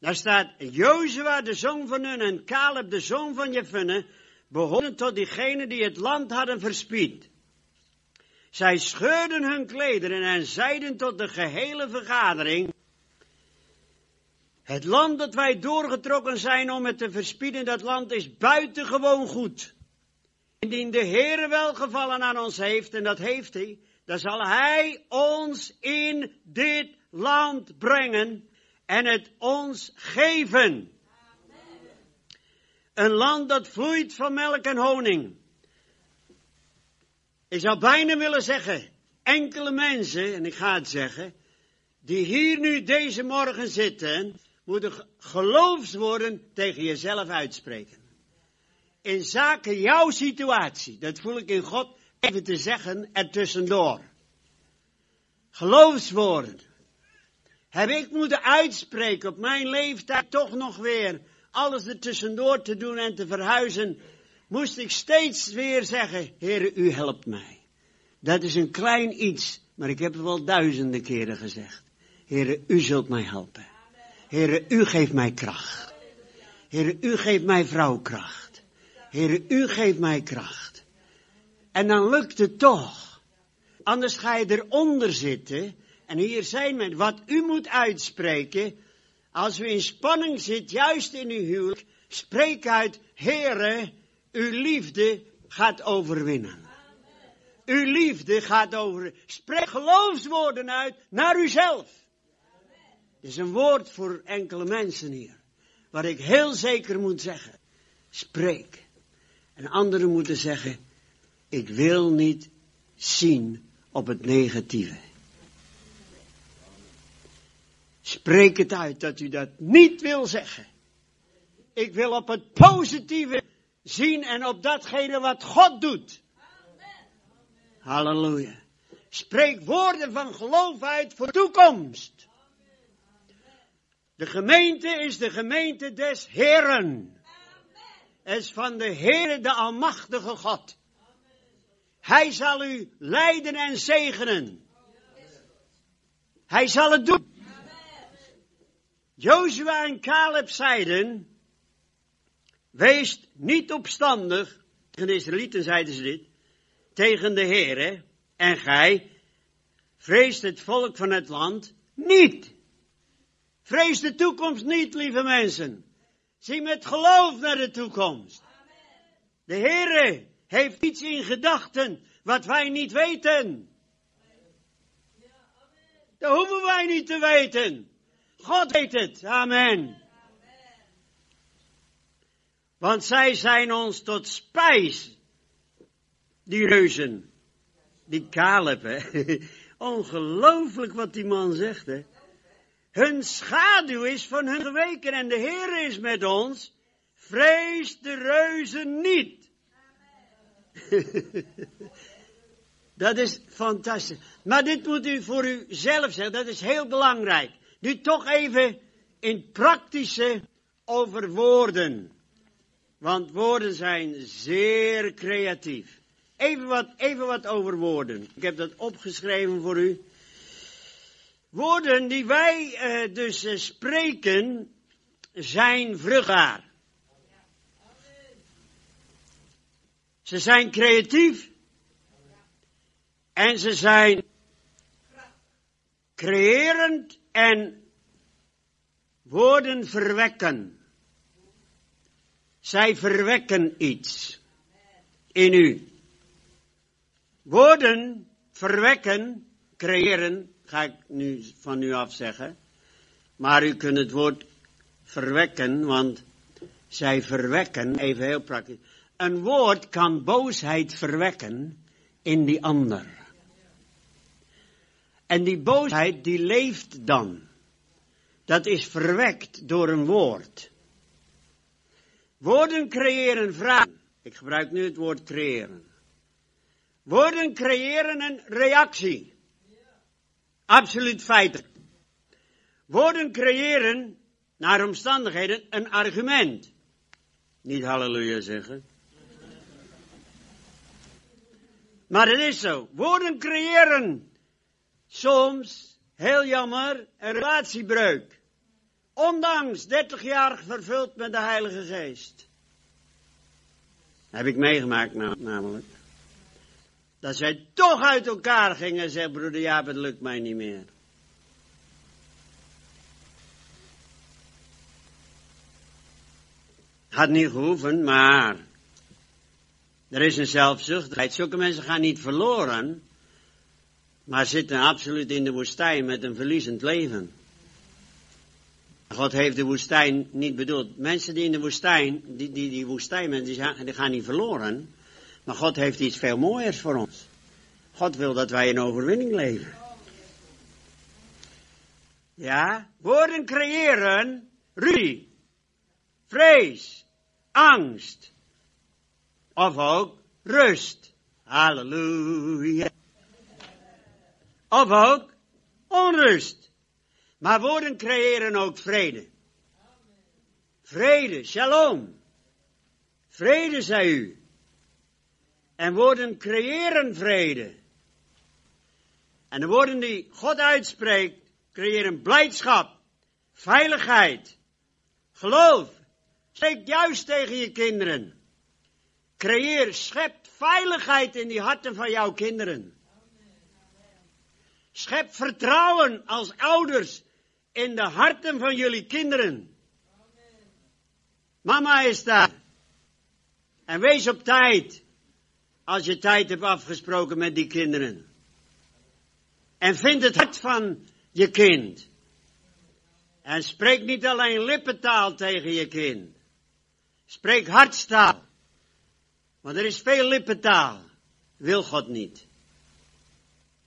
A: Daar staat, Jozua de zoon van Nun en Caleb de zoon van Jefune behoorden tot diegenen die het land hadden verspied. Zij scheurden hun klederen en zeiden tot de gehele vergadering, het land dat wij doorgetrokken zijn om het te verspieden, dat land is buitengewoon goed. Indien de Heere welgevallen aan ons heeft, en dat heeft hij, dan zal hij ons in dit land brengen en het ons geven. Een land dat vloeit van melk en honing. Ik zou bijna willen zeggen, enkele mensen, en ik ga het zeggen, die hier nu deze morgen zitten, moeten geloofswoorden tegen jezelf uitspreken. In zaken jouw situatie, dat voel ik in God even te zeggen ertussendoor. Geloofswoorden. Heb ik moeten uitspreken op mijn leeftijd toch nog weer alles ertussendoor te doen en te verhuizen, moest ik steeds weer zeggen, Heere, u helpt mij. Dat is een klein iets, maar ik heb het wel duizenden keren gezegd. Heere, u zult mij helpen. Heere, u geeft mij kracht. Heere, u geeft mij vrouwkracht. Heere, u geeft mij kracht. En dan lukt het toch. Anders ga je eronder zitten. En hier zijn we. Wat u moet uitspreken. Als u in spanning zit, juist in uw huwelijk. Spreek uit, Heere, uw liefde gaat overwinnen. Uw liefde gaat over. Spreek geloofswoorden uit naar uzelf. Het is een woord voor enkele mensen hier. Waar ik heel zeker moet zeggen. Spreek. En anderen moeten zeggen. Ik wil niet zien op het negatieve. Spreek het uit dat u dat niet wil zeggen. Ik wil op het positieve zien en op datgene wat God doet. Halleluja. Spreek woorden van geloof uit voor toekomst. De gemeente is de gemeente des Heren. is van de Heere de Almachtige God. Hij zal u leiden en zegenen. Hij zal het doen. Jozua en Caleb zeiden, wees niet opstandig, tegen de Israëlieten zeiden ze dit, tegen de Heere, en gij vreest het volk van het land niet. Vrees de toekomst niet, lieve mensen. Zie met geloof naar de toekomst. De Heere heeft iets in gedachten wat wij niet weten. Dat hoeven wij niet te weten. God weet het. Amen. Want zij zijn ons tot spijs. Die reuzen. Die Caleb. [LAUGHS] Ongelooflijk wat die man zegt, hè. Hun schaduw is van hun geweken en de Heer is met ons. Vrees de reuzen niet. [LAUGHS] dat is fantastisch. Maar dit moet u voor uzelf zeggen, dat is heel belangrijk. Nu toch even in praktische over woorden. Want woorden zijn zeer creatief. Even wat, even wat over woorden. Ik heb dat opgeschreven voor u. Woorden die wij uh, dus uh, spreken zijn vruchtbaar. Ze zijn creatief. En ze zijn creërend en Woorden verwekken. Zij verwekken iets in u. Woorden verwekken, creëren, ga ik nu van u af zeggen. Maar u kunt het woord verwekken, want zij verwekken, even heel praktisch. Een woord kan boosheid verwekken in die ander. En die boosheid die leeft dan. Dat is verwekt door een woord. Woorden creëren vragen. Ik gebruik nu het woord creëren. Woorden creëren een reactie. Absoluut feitelijk. Woorden creëren, naar omstandigheden, een argument. Niet halleluja zeggen. Maar het is zo. Woorden creëren soms, heel jammer, een relatiebreuk. Ondanks 30 jaar vervuld met de Heilige Geest. Heb ik meegemaakt namelijk. Dat zij toch uit elkaar gingen en broeder Jaap, het lukt mij niet meer. Had niet gehoeven, maar er is een zelfzuchtigheid. Zulke mensen gaan niet verloren, maar zitten absoluut in de woestijn met een verliezend leven. God heeft de woestijn niet bedoeld. Mensen die in de woestijn, die, die, die woestijn, die, die gaan niet verloren. Maar God heeft iets veel mooiers voor ons. God wil dat wij in overwinning leven. Ja, woorden creëren ruzie, vrees, angst. Of ook rust. Halleluja. Of ook onrust. Maar woorden creëren ook vrede. Vrede, shalom. Vrede, zei u. En woorden creëren vrede. En de woorden die God uitspreekt, creëren blijdschap, veiligheid, geloof. Spreek juist tegen je kinderen. Creëer, schep veiligheid in die harten van jouw kinderen. Schep vertrouwen als ouders in de harten van jullie kinderen. Mama is daar. En wees op tijd. Als je tijd hebt afgesproken met die kinderen. En vind het hart van je kind. En spreek niet alleen lippentaal tegen je kind. Spreek hartstaal. Want er is veel lippentaal. Wil God niet.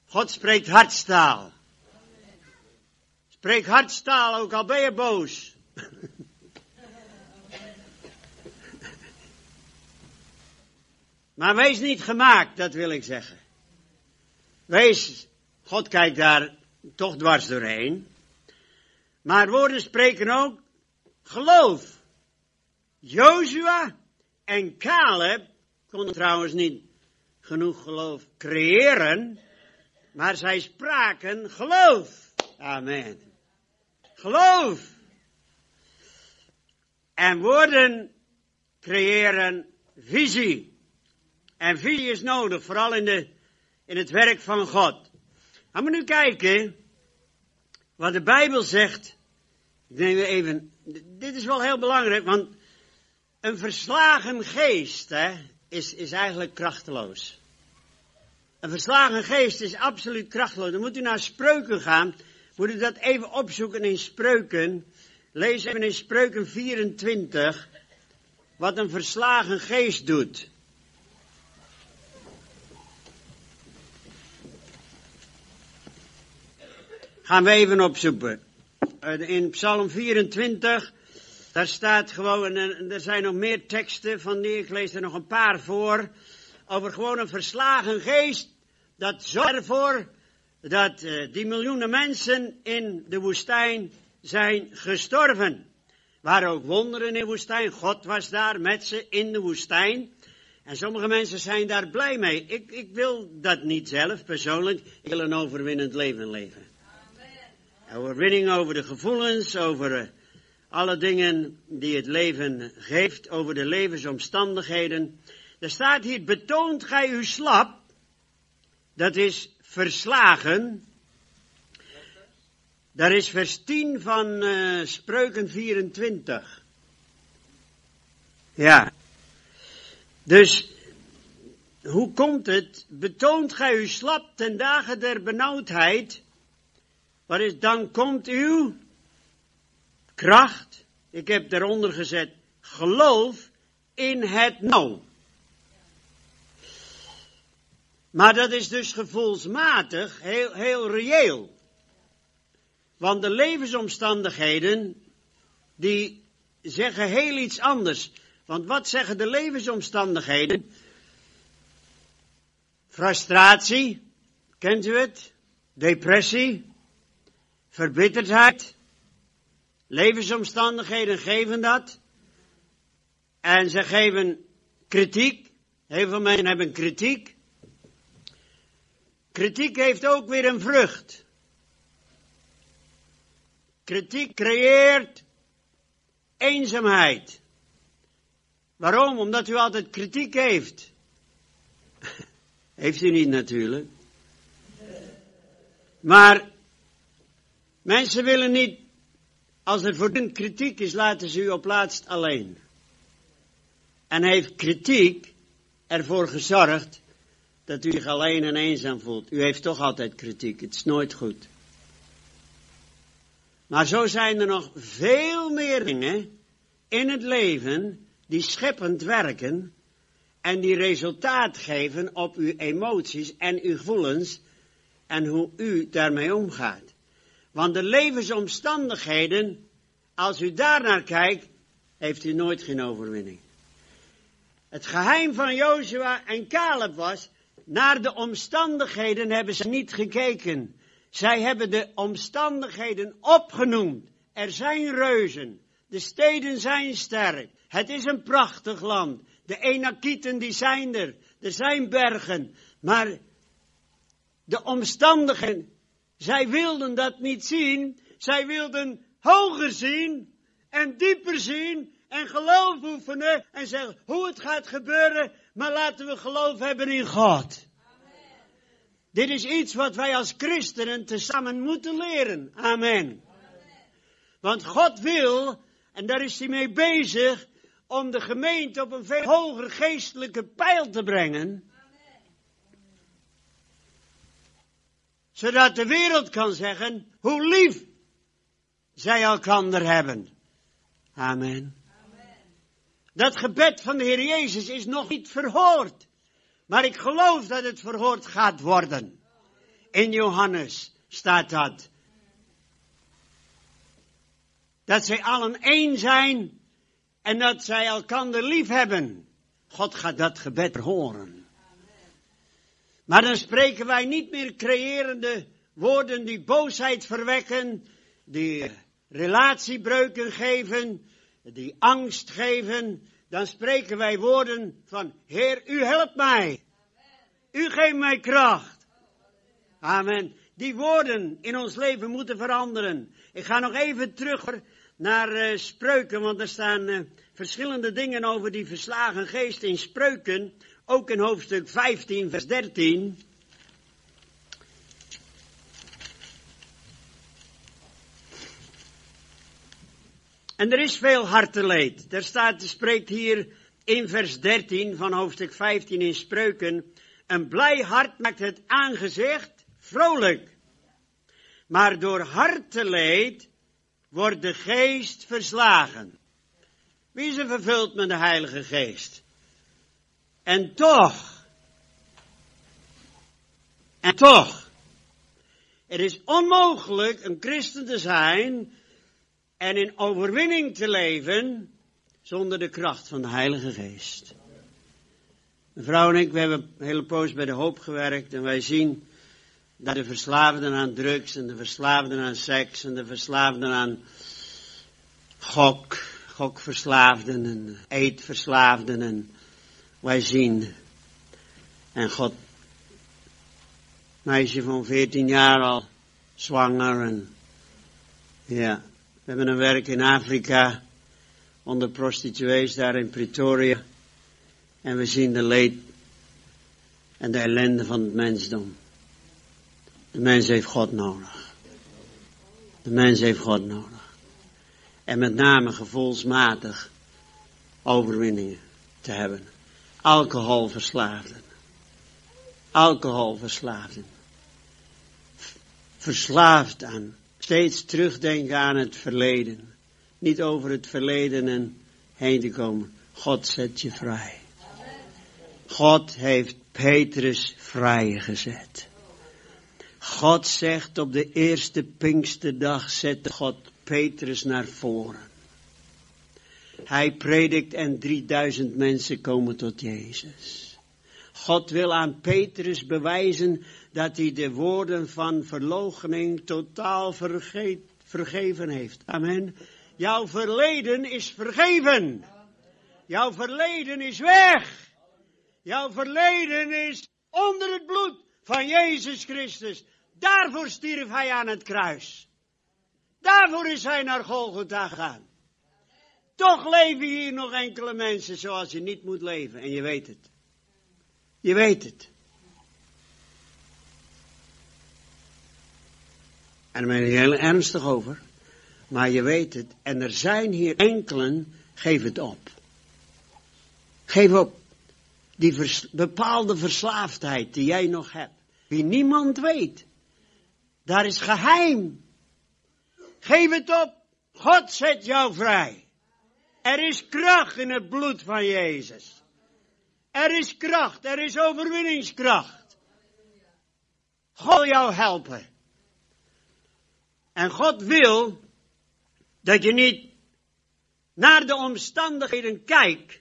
A: God spreekt hartstaal. Spreek hartstaal, ook al ben je boos. maar wees niet gemaakt, dat wil ik zeggen. Wees, God kijkt daar toch dwars doorheen. Maar woorden spreken ook geloof. Joshua en Caleb konden trouwens niet genoeg geloof creëren, maar zij spraken geloof. Amen. Geloof. En woorden creëren visie. En visie is nodig, vooral in, de, in het werk van God. Gaan we nu kijken wat de Bijbel zegt. Ik neem even, dit is wel heel belangrijk, want een verslagen geest hè, is, is eigenlijk krachteloos. Een verslagen geest is absoluut krachteloos. Dan moet u naar spreuken gaan. Moet u dat even opzoeken in spreuken. Lees even in spreuken 24. Wat een verslagen geest doet. Gaan we even opzoeken. Eh, in Psalm 24, daar staat gewoon, en er zijn nog meer teksten van die, ik lees er nog een paar voor, over gewoon een verslagen geest, dat zorgt ervoor dat uh, die miljoenen mensen in de woestijn zijn gestorven. Waren ook wonderen in de woestijn, God was daar met ze in de woestijn. En sommige mensen zijn daar blij mee. Ik, ik wil dat niet zelf, persoonlijk. Ik wil een overwinnend leven leven. Overwinning over de gevoelens, over uh, alle dingen die het leven geeft, over de levensomstandigheden. Er staat hier, betoont gij u slap, dat is verslagen. Daar is vers 10 van uh, Spreuken 24. Ja. Dus, hoe komt het? Betoont gij u slap ten dagen der benauwdheid? Wat is, dan komt uw kracht. Ik heb daaronder gezet, geloof in het nou. Maar dat is dus gevoelsmatig heel, heel reëel. Want de levensomstandigheden, die zeggen heel iets anders. Want wat zeggen de levensomstandigheden? Frustratie, kent u het? Depressie, verbitterdheid. Levensomstandigheden geven dat. En ze geven kritiek. Heel veel mensen hebben kritiek. Kritiek heeft ook weer een vrucht. Kritiek creëert eenzaamheid. Waarom? Omdat u altijd kritiek heeft. [LAUGHS] heeft u niet natuurlijk. Maar mensen willen niet, als er voortdurend kritiek is, laten ze u op laatst alleen. En heeft kritiek ervoor gezorgd dat u zich alleen en eenzaam voelt. U heeft toch altijd kritiek, het is nooit goed. Maar zo zijn er nog veel meer dingen in het leven die scheppend werken en die resultaat geven op uw emoties en uw gevoelens en hoe u daarmee omgaat. Want de levensomstandigheden, als u daarnaar kijkt, heeft u nooit geen overwinning. Het geheim van Jozua en Caleb was, naar de omstandigheden hebben ze niet gekeken. Zij hebben de omstandigheden opgenoemd. Er zijn reuzen. De steden zijn sterk. Het is een prachtig land. De Enakieten die zijn er. Er zijn bergen. Maar de omstandigheden, zij wilden dat niet zien. Zij wilden hoger zien en dieper zien en geloof oefenen en zeggen hoe het gaat gebeuren, maar laten we geloof hebben in God. Dit is iets wat wij als christenen tezamen moeten leren. Amen. Want God wil, en daar is hij mee bezig, om de gemeente op een veel hoger geestelijke pijl te brengen. Zodat de wereld kan zeggen hoe lief zij elkander hebben. Amen. Dat gebed van de Heer Jezus is nog niet verhoord. Maar ik geloof dat het verhoord gaat worden. In Johannes staat dat. Dat zij allen één zijn en dat zij elkander lief hebben. God gaat dat gebed horen. Maar dan spreken wij niet meer creërende woorden die boosheid verwekken, die relatiebreuken geven, die angst geven, dan spreken wij woorden van, Heer, u helpt mij. U geeft mij kracht. Amen. Die woorden in ons leven moeten veranderen. Ik ga nog even terug naar uh, spreuken, want er staan uh, verschillende dingen over die verslagen geest in spreuken. Ook in hoofdstuk 15, vers 13. En er is veel harteleed. Er staat, spreekt hier in vers 13 van hoofdstuk 15 in Spreuken. Een blij hart maakt het aangezicht vrolijk. Maar door harteleed wordt de geest verslagen. Wie is er vervuld met de Heilige Geest? En toch, en toch, het is onmogelijk een christen te zijn en in overwinning te leven zonder de kracht van de Heilige Geest. Mevrouw en ik, we hebben een hele poos bij de hoop gewerkt en wij zien dat de verslaafden aan drugs en de verslaafden aan seks en de verslaafden aan gok, gokverslaafden en eetverslaafden en wij zien en God, meisje van 14 jaar al zwanger en ja, we hebben een werk in Afrika onder prostituees daar in Pretoria. En we zien de leed en de ellende van het mensdom. De mens heeft God nodig. De mens heeft God nodig. En met name gevoelsmatig overwinningen te hebben. Alcoholverslaafden. Alcoholverslaafden. Verslaafd aan. Steeds terugdenken aan het verleden. Niet over het verleden en heen te komen. God zet je vrij. God heeft Petrus vrijgezet. God zegt op de eerste Pinksterdag zette God Petrus naar voren. Hij predikt en 3000 mensen komen tot Jezus. God wil aan Petrus bewijzen dat hij de woorden van verloochening totaal vergeet, vergeven heeft. Amen. Jouw verleden is vergeven. Jouw verleden is weg. Jouw verleden is onder het bloed van Jezus Christus. Daarvoor stierf hij aan het kruis. Daarvoor is hij naar Golgotha gegaan. Toch leven hier nog enkele mensen zoals je niet moet leven. En je weet het. Je weet het. En daar ben ik heel ernstig over. Maar je weet het. En er zijn hier enkelen, geef het op. Geef op. Die bepaalde verslaafdheid die jij nog hebt. Die niemand weet. Daar is geheim. Geef het op. God zet jou vrij. Er is kracht in het bloed van Jezus. Er is kracht, er is overwinningskracht. God jou helpen. En God wil dat je niet naar de omstandigheden kijkt,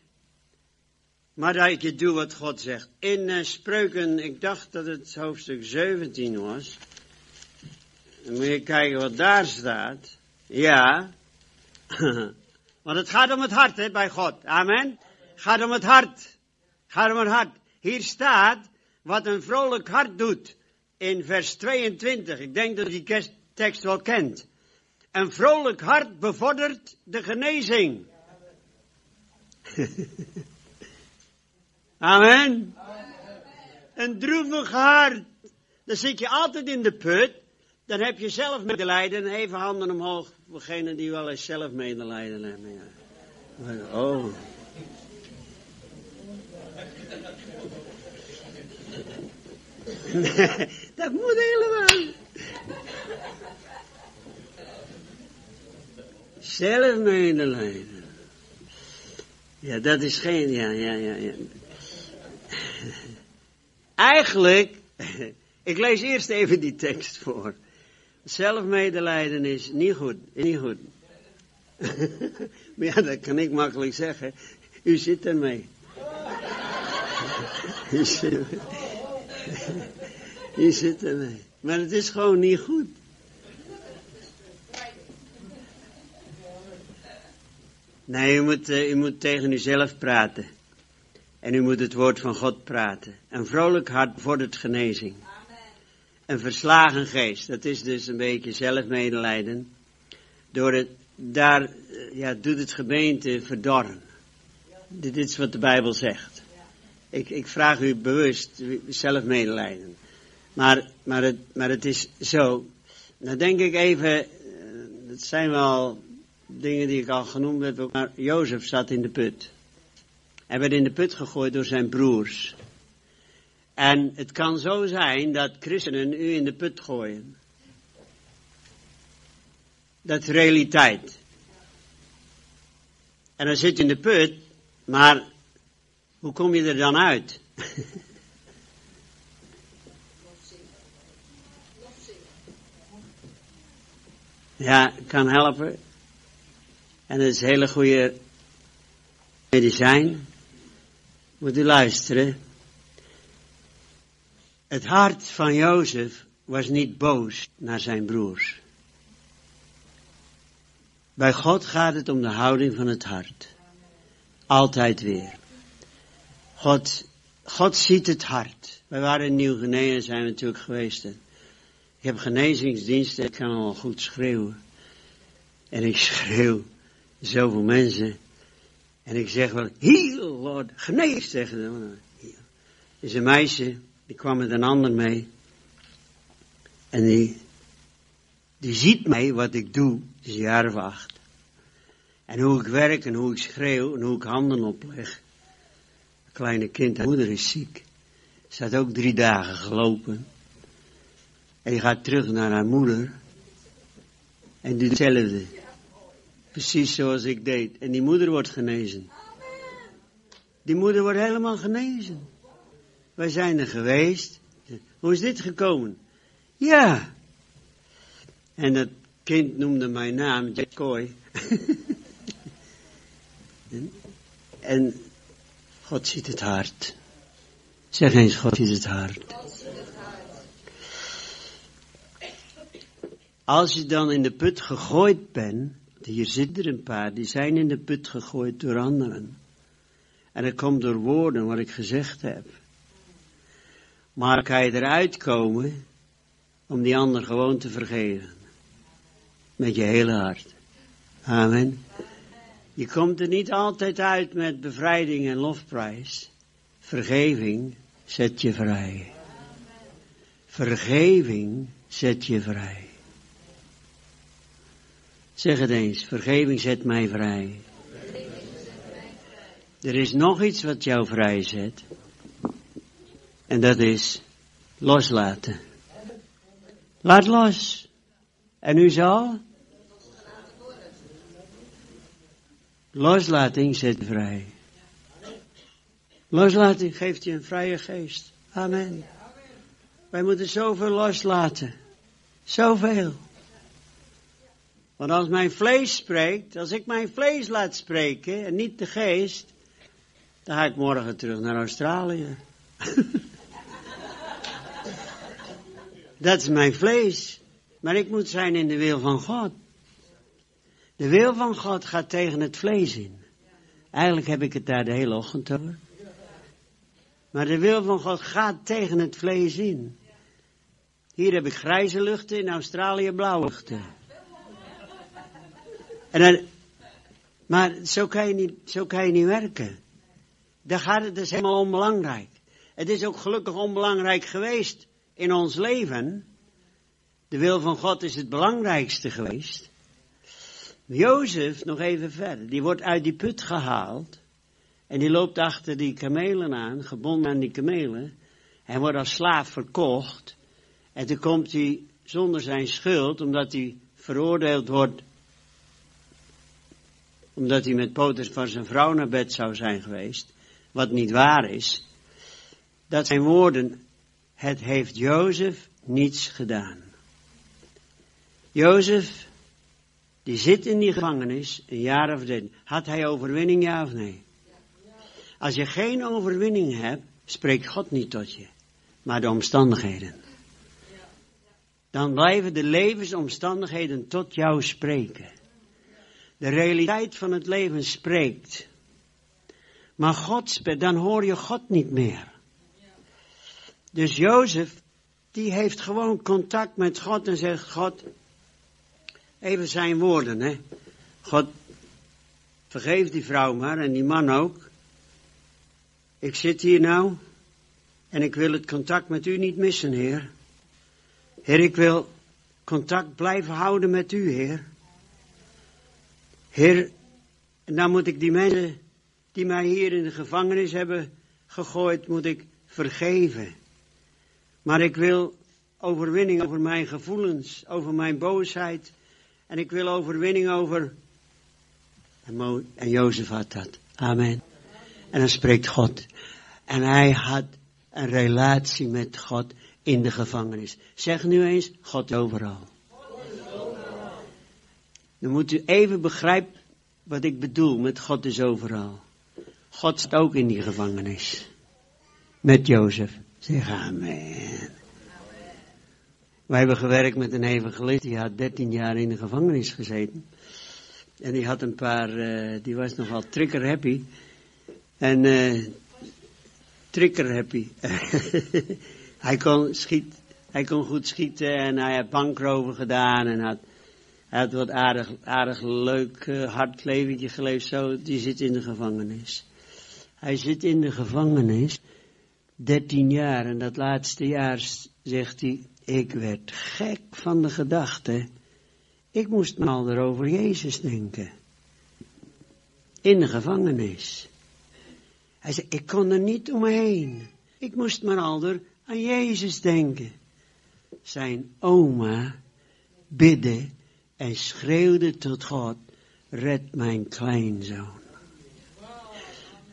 A: maar dat je doet wat God zegt. In uh, Spreuken, ik dacht dat het hoofdstuk 17 was. Dan moet je kijken wat daar staat. Ja. [LAUGHS] Want het gaat om het hart, hè, bij God. Amen. Gaat om het hart. Gaat om het hart. Hier staat wat een vrolijk hart doet. In vers 22. Ik denk dat die tekst wel kent. Een vrolijk hart bevordert de genezing. [LAUGHS] Amen. Een droevig hart. Dan zit je altijd in de put. Dan heb je zelf medelijden. Even handen omhoog. voor degenen die wel eens zelf medelijden hebben. Oh. [LAUGHS] Dat moet helemaal. Zelf medelijden. Ja, dat is geen, ja, ja, ja, ja. Eigenlijk, [LAUGHS] ik lees eerst even die tekst voor. Zelfmedelijden is niet goed, niet goed. [LAUGHS] ja, dat kan ik makkelijk zeggen. U zit ermee. [LAUGHS] U zit, u zit ermee. Maar het is gewoon niet goed. Nee, u moet, uh, u moet tegen uzelf praten. En u moet het woord van God praten. Een vrolijk hart vordert genezing. Een verslagen geest, dat is dus een beetje zelfmedelijden. Door het, daar eh, ja, doet het gemeente verdorren. Dit is wat de Bijbel zegt. Ik, ik vraag u bewust zelfmedelijden. Maar, maar, het, maar het is zo. Nou denk ik even, dat eh, zijn wel dingen die ik al genoemd heb. Maar Jozef zat in de put. Hij werd in de put gegooid door zijn broers. En het kan zo zijn dat christenen u in de put gooien. Dat is realiteit. En dan zit je in de put, maar hoe kom je er dan uit? [LAUGHS] ja, kan helpen. En dat is hele goede medicijn. Moet u luisteren. Het hart van Jozef was niet boos naar zijn broers. Bij God gaat het om de houding van het hart. Altijd weer. God, God ziet het hart. Wij waren in Nieuw-Guinea, zijn we natuurlijk geweest. Ik heb genezingsdiensten, ik kan al goed schreeuwen. En ik schreeuw zoveel mensen. En ik zeg wel, heal Lord, genees tegen them. is een meisje, die kwam met een ander mee. En die, Die ziet mij wat ik doe, is een jaar of acht. En hoe ik werk en hoe ik schreeuw en hoe ik handen opleg. Een kleine kind, haar moeder is ziek. Ze had ook drie dagen gelopen. En die gaat terug naar haar moeder. En doet hetzelfde. Precies zoals ik deed. En die moeder wordt genezen. Die moeder wordt helemaal genezen. Wij zijn er geweest. Hoe is dit gekomen? Ja. En dat kind noemde mijn naam, Jack [LAUGHS] en God ziet het hart. Zeg eens, God ziet het hart. Als je dan in de put gegooid bent, hier zitten er een paar, die zijn in de put gegooid door anderen. En dat komt door woorden wat ik gezegd heb. Maar kan je eruit komen om die ander gewoon te vergeven. Met je hele hart. Amen. Je komt er niet altijd uit met bevrijding en lofprijs. Vergeving zet je vrij. Vergeving zet je vrij. Zeg het eens, vergeving zet mij vrij. Er is nog iets wat jou vrij zet. En dat is loslaten. Laat los. En u zal? Loslating zet vrij. Loslating geeft je een vrije geest. Amen. Wij moeten zoveel loslaten. Zoveel. Want als mijn vlees spreekt, als ik mijn vlees laat spreken en niet de geest, dan ga ik morgen terug naar Australië. [LAUGHS] Dat is mijn vlees. Maar ik moet zijn in de wil van God. De wil van God gaat tegen het vlees in. Eigenlijk heb ik het daar de hele ochtend over. Maar de wil van God gaat tegen het vlees in. Hier heb ik grijze luchten, in Australië blauwe luchten. En dan, maar zo kan, je niet, zo kan je niet werken. Daar gaat het dus helemaal onbelangrijk. Het is ook gelukkig onbelangrijk geweest in ons leven. De wil van God is het belangrijkste geweest. Jozef, nog even verder, die wordt uit die put gehaald. En die loopt achter die kamelen aan, gebonden aan die kamelen. Hij wordt als slaaf verkocht. En toen komt hij zonder zijn schuld, omdat hij veroordeeld wordt. Omdat hij met van zijn vrouw naar bed zou zijn geweest. Wat niet waar is. Dat zijn woorden, het heeft Jozef niets gedaan. Jozef, die zit in die gevangenis, een jaar of dertien. Had hij overwinning, ja of nee? Als je geen overwinning hebt, spreekt God niet tot je, maar de omstandigheden. Dan blijven de levensomstandigheden tot jou spreken. De realiteit van het leven spreekt. Maar God dan hoor je God niet meer. Dus Jozef, die heeft gewoon contact met God en zegt, God, even zijn woorden, hè. God, vergeef die vrouw maar en die man ook. Ik zit hier nou en ik wil het contact met u niet missen, Heer. Heer, ik wil contact blijven houden met u, Heer. Heer, en dan moet ik die mensen die mij hier in de gevangenis hebben gegooid, moet ik vergeven. Maar ik wil overwinning over mijn gevoelens, over mijn boosheid. En ik wil overwinning over. En, en Jozef had dat. Amen. En dan spreekt God. En hij had een relatie met God in de gevangenis. Zeg nu eens, God overal. Dan moet u even begrijpen wat ik bedoel met God is overal. God zit ook in die gevangenis. Met Jozef. Zeg amen. Wij hebben gewerkt met een evangelist, die had 13 jaar in de gevangenis gezeten. En die had een paar, uh, die was nogal trigger happy. En uh, trigger happy. [LAUGHS] hij, kon schiet, hij kon goed schieten en hij had bankroven gedaan en had, hij had wat aardig, aardig leuk uh, hard leventje geleefd. Zo, die zit in de gevangenis. Hij zit in de gevangenis 13 jaar en dat laatste jaar zegt hij, ik werd gek van de gedachte Ik moest maar al over Jezus denken. In de gevangenis. Hij zei, ik kon er niet omheen. Ik moest maar al aan Jezus denken. Zijn oma bidde en schreeuwde tot God, red mijn kleinzoon.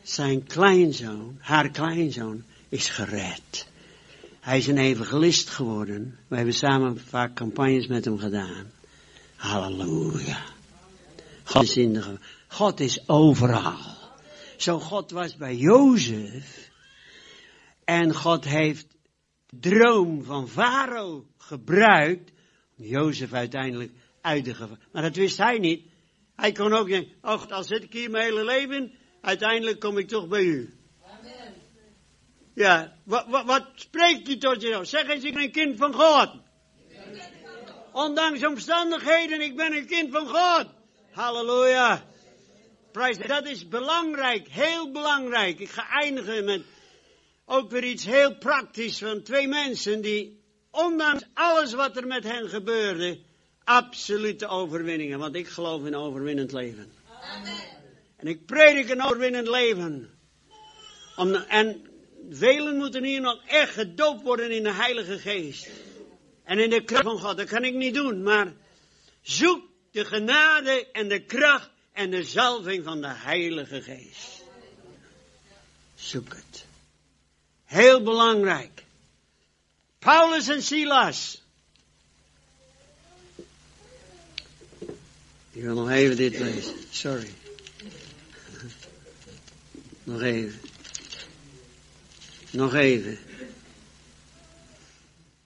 A: Zijn kleinzoon, haar kleinzoon, is gered. Hij is een evangelist geworden. We hebben samen vaak campagnes met hem gedaan. Halleluja. God is in de, God is overal. Zo God was bij Jozef. En God heeft droom van Farao gebruikt. Om Jozef uiteindelijk Maar dat wist hij niet. Hij kon ook denken, ach, al zit ik hier mijn hele leven, uiteindelijk kom ik toch bij u. Amen. Ja, wat, wat, wat spreekt u tot je nou? Zeg eens, ik ben een kind van God. Ondanks omstandigheden, ik ben een kind van God. Halleluja. Dat is belangrijk, heel belangrijk. Ik ga eindigen met ook weer iets heel praktisch van twee mensen die, ondanks alles wat er met hen gebeurde, absolute overwinningen. Want ik geloof in overwinnend leven. Amen. En ik predik een overwinnend leven. Om, en velen moeten hier nog echt gedoopt worden in de Heilige Geest. En in de kracht van God. Dat kan ik niet doen, maar zoek de genade en de kracht en de zalving van de Heilige Geest. Zoek het. Heel belangrijk. Paulus en Silas. Ik wil nog even dit lezen. Sorry. [LAUGHS] Nog even. Nog even.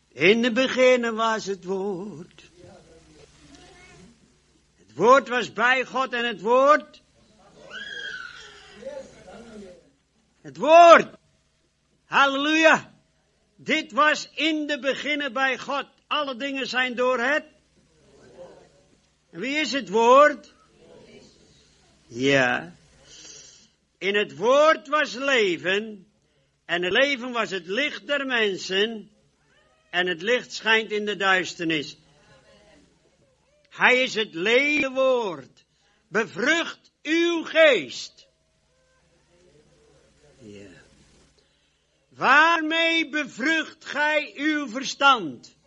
A: In de beginnen was het woord. Het woord was bij God en het woord. Het woord. Halleluja. Dit was in de beginnen bij God. Alle dingen zijn door het. Wie is het woord? Ja. In het woord was leven. En het leven was het licht der mensen. En het licht schijnt in de duisternis. Hij is het lege woord. Bevrucht uw geest. Ja. Waarmee bevrucht gij uw verstand?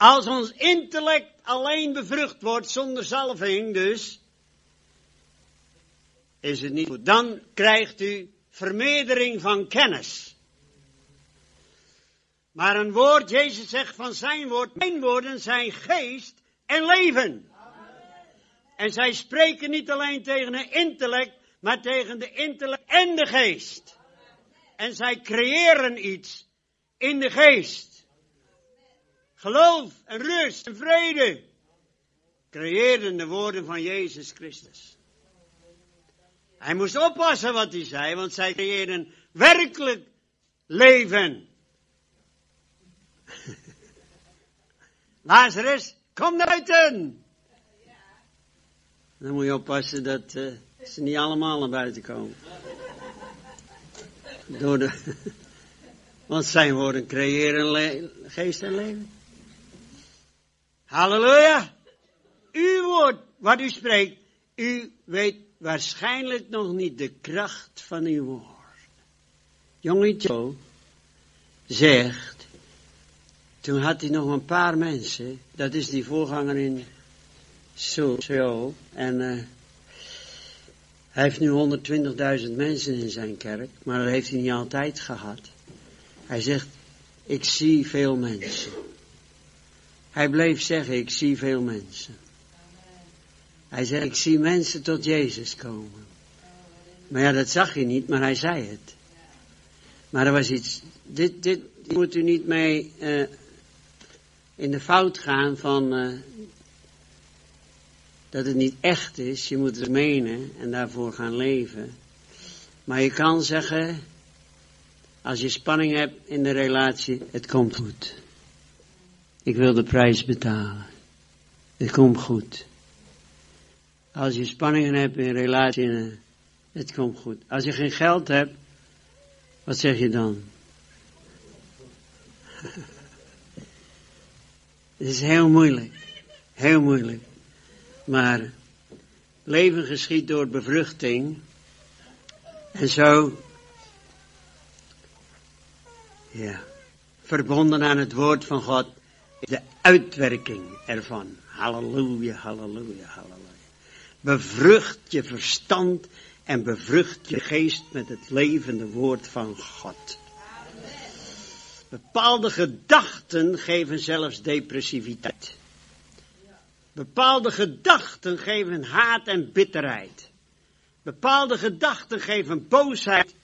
A: Als ons intellect alleen bevrucht wordt zonder zalving dus, is het niet goed. Dan krijgt u vermeerdering van kennis. Maar een woord, Jezus zegt van zijn woord, mijn woorden zijn geest en leven. En zij spreken niet alleen tegen de intellect, maar tegen de intellect en de geest. En zij creëren iets in de geest. Geloof en rust en vrede creëerden de woorden van Jezus Christus. Hij moest oppassen wat hij zei, want zij creëerden werkelijk leven. [LAUGHS] Lazarus, kom naar buiten! Dan moet je oppassen dat uh, ze niet allemaal naar buiten komen. Door de, [LAUGHS] want zijn woorden creëren geest en leven. Halleluja! Uw woord, wat u spreekt, u weet waarschijnlijk nog niet de kracht van uw woord. Jonge Joe zegt, toen had hij nog een paar mensen, dat is die voorganger in Seoul, en uh, hij heeft nu 120.000 mensen in zijn kerk, maar dat heeft hij niet altijd gehad. Hij zegt, ik zie veel mensen. Hij bleef zeggen, ik zie veel mensen. Hij zei, ik zie mensen tot Jezus komen. Maar ja, dat zag je niet, maar hij zei het. Maar er was iets, dit, dit moet u niet mee uh, in de fout gaan van uh, dat het niet echt is. Je moet het menen en daarvoor gaan leven. Maar je kan zeggen, als je spanning hebt in de relatie, het komt goed. Ik wil de prijs betalen. Het komt goed. Als je spanningen hebt in relatie, het komt goed. Als je geen geld hebt, wat zeg je dan? [LAUGHS] Het is heel moeilijk. Heel moeilijk. Maar leven geschiet door bevruchting. En zo, ja, verbonden aan het woord van God, uitwerking ervan. Halleluja, halleluja, halleluja. Bevrucht je verstand en bevrucht je geest met het levende woord van God. Bepaalde gedachten geven zelfs depressiviteit. Bepaalde gedachten geven haat en bitterheid. Bepaalde gedachten geven boosheid.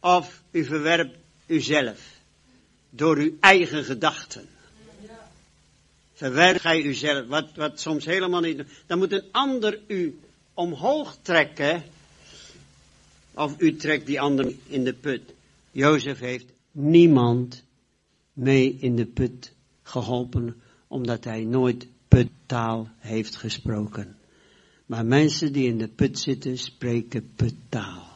A: Of u verwerpt uzelf door uw eigen gedachten. Verwerp gij uzelf, wat, wat soms helemaal niet. Dan moet een ander u omhoog trekken. Of u trekt die ander in de put. Jozef heeft niemand mee in de put geholpen, omdat hij nooit puttaal heeft gesproken. Maar mensen die in de put zitten, spreken puttaal.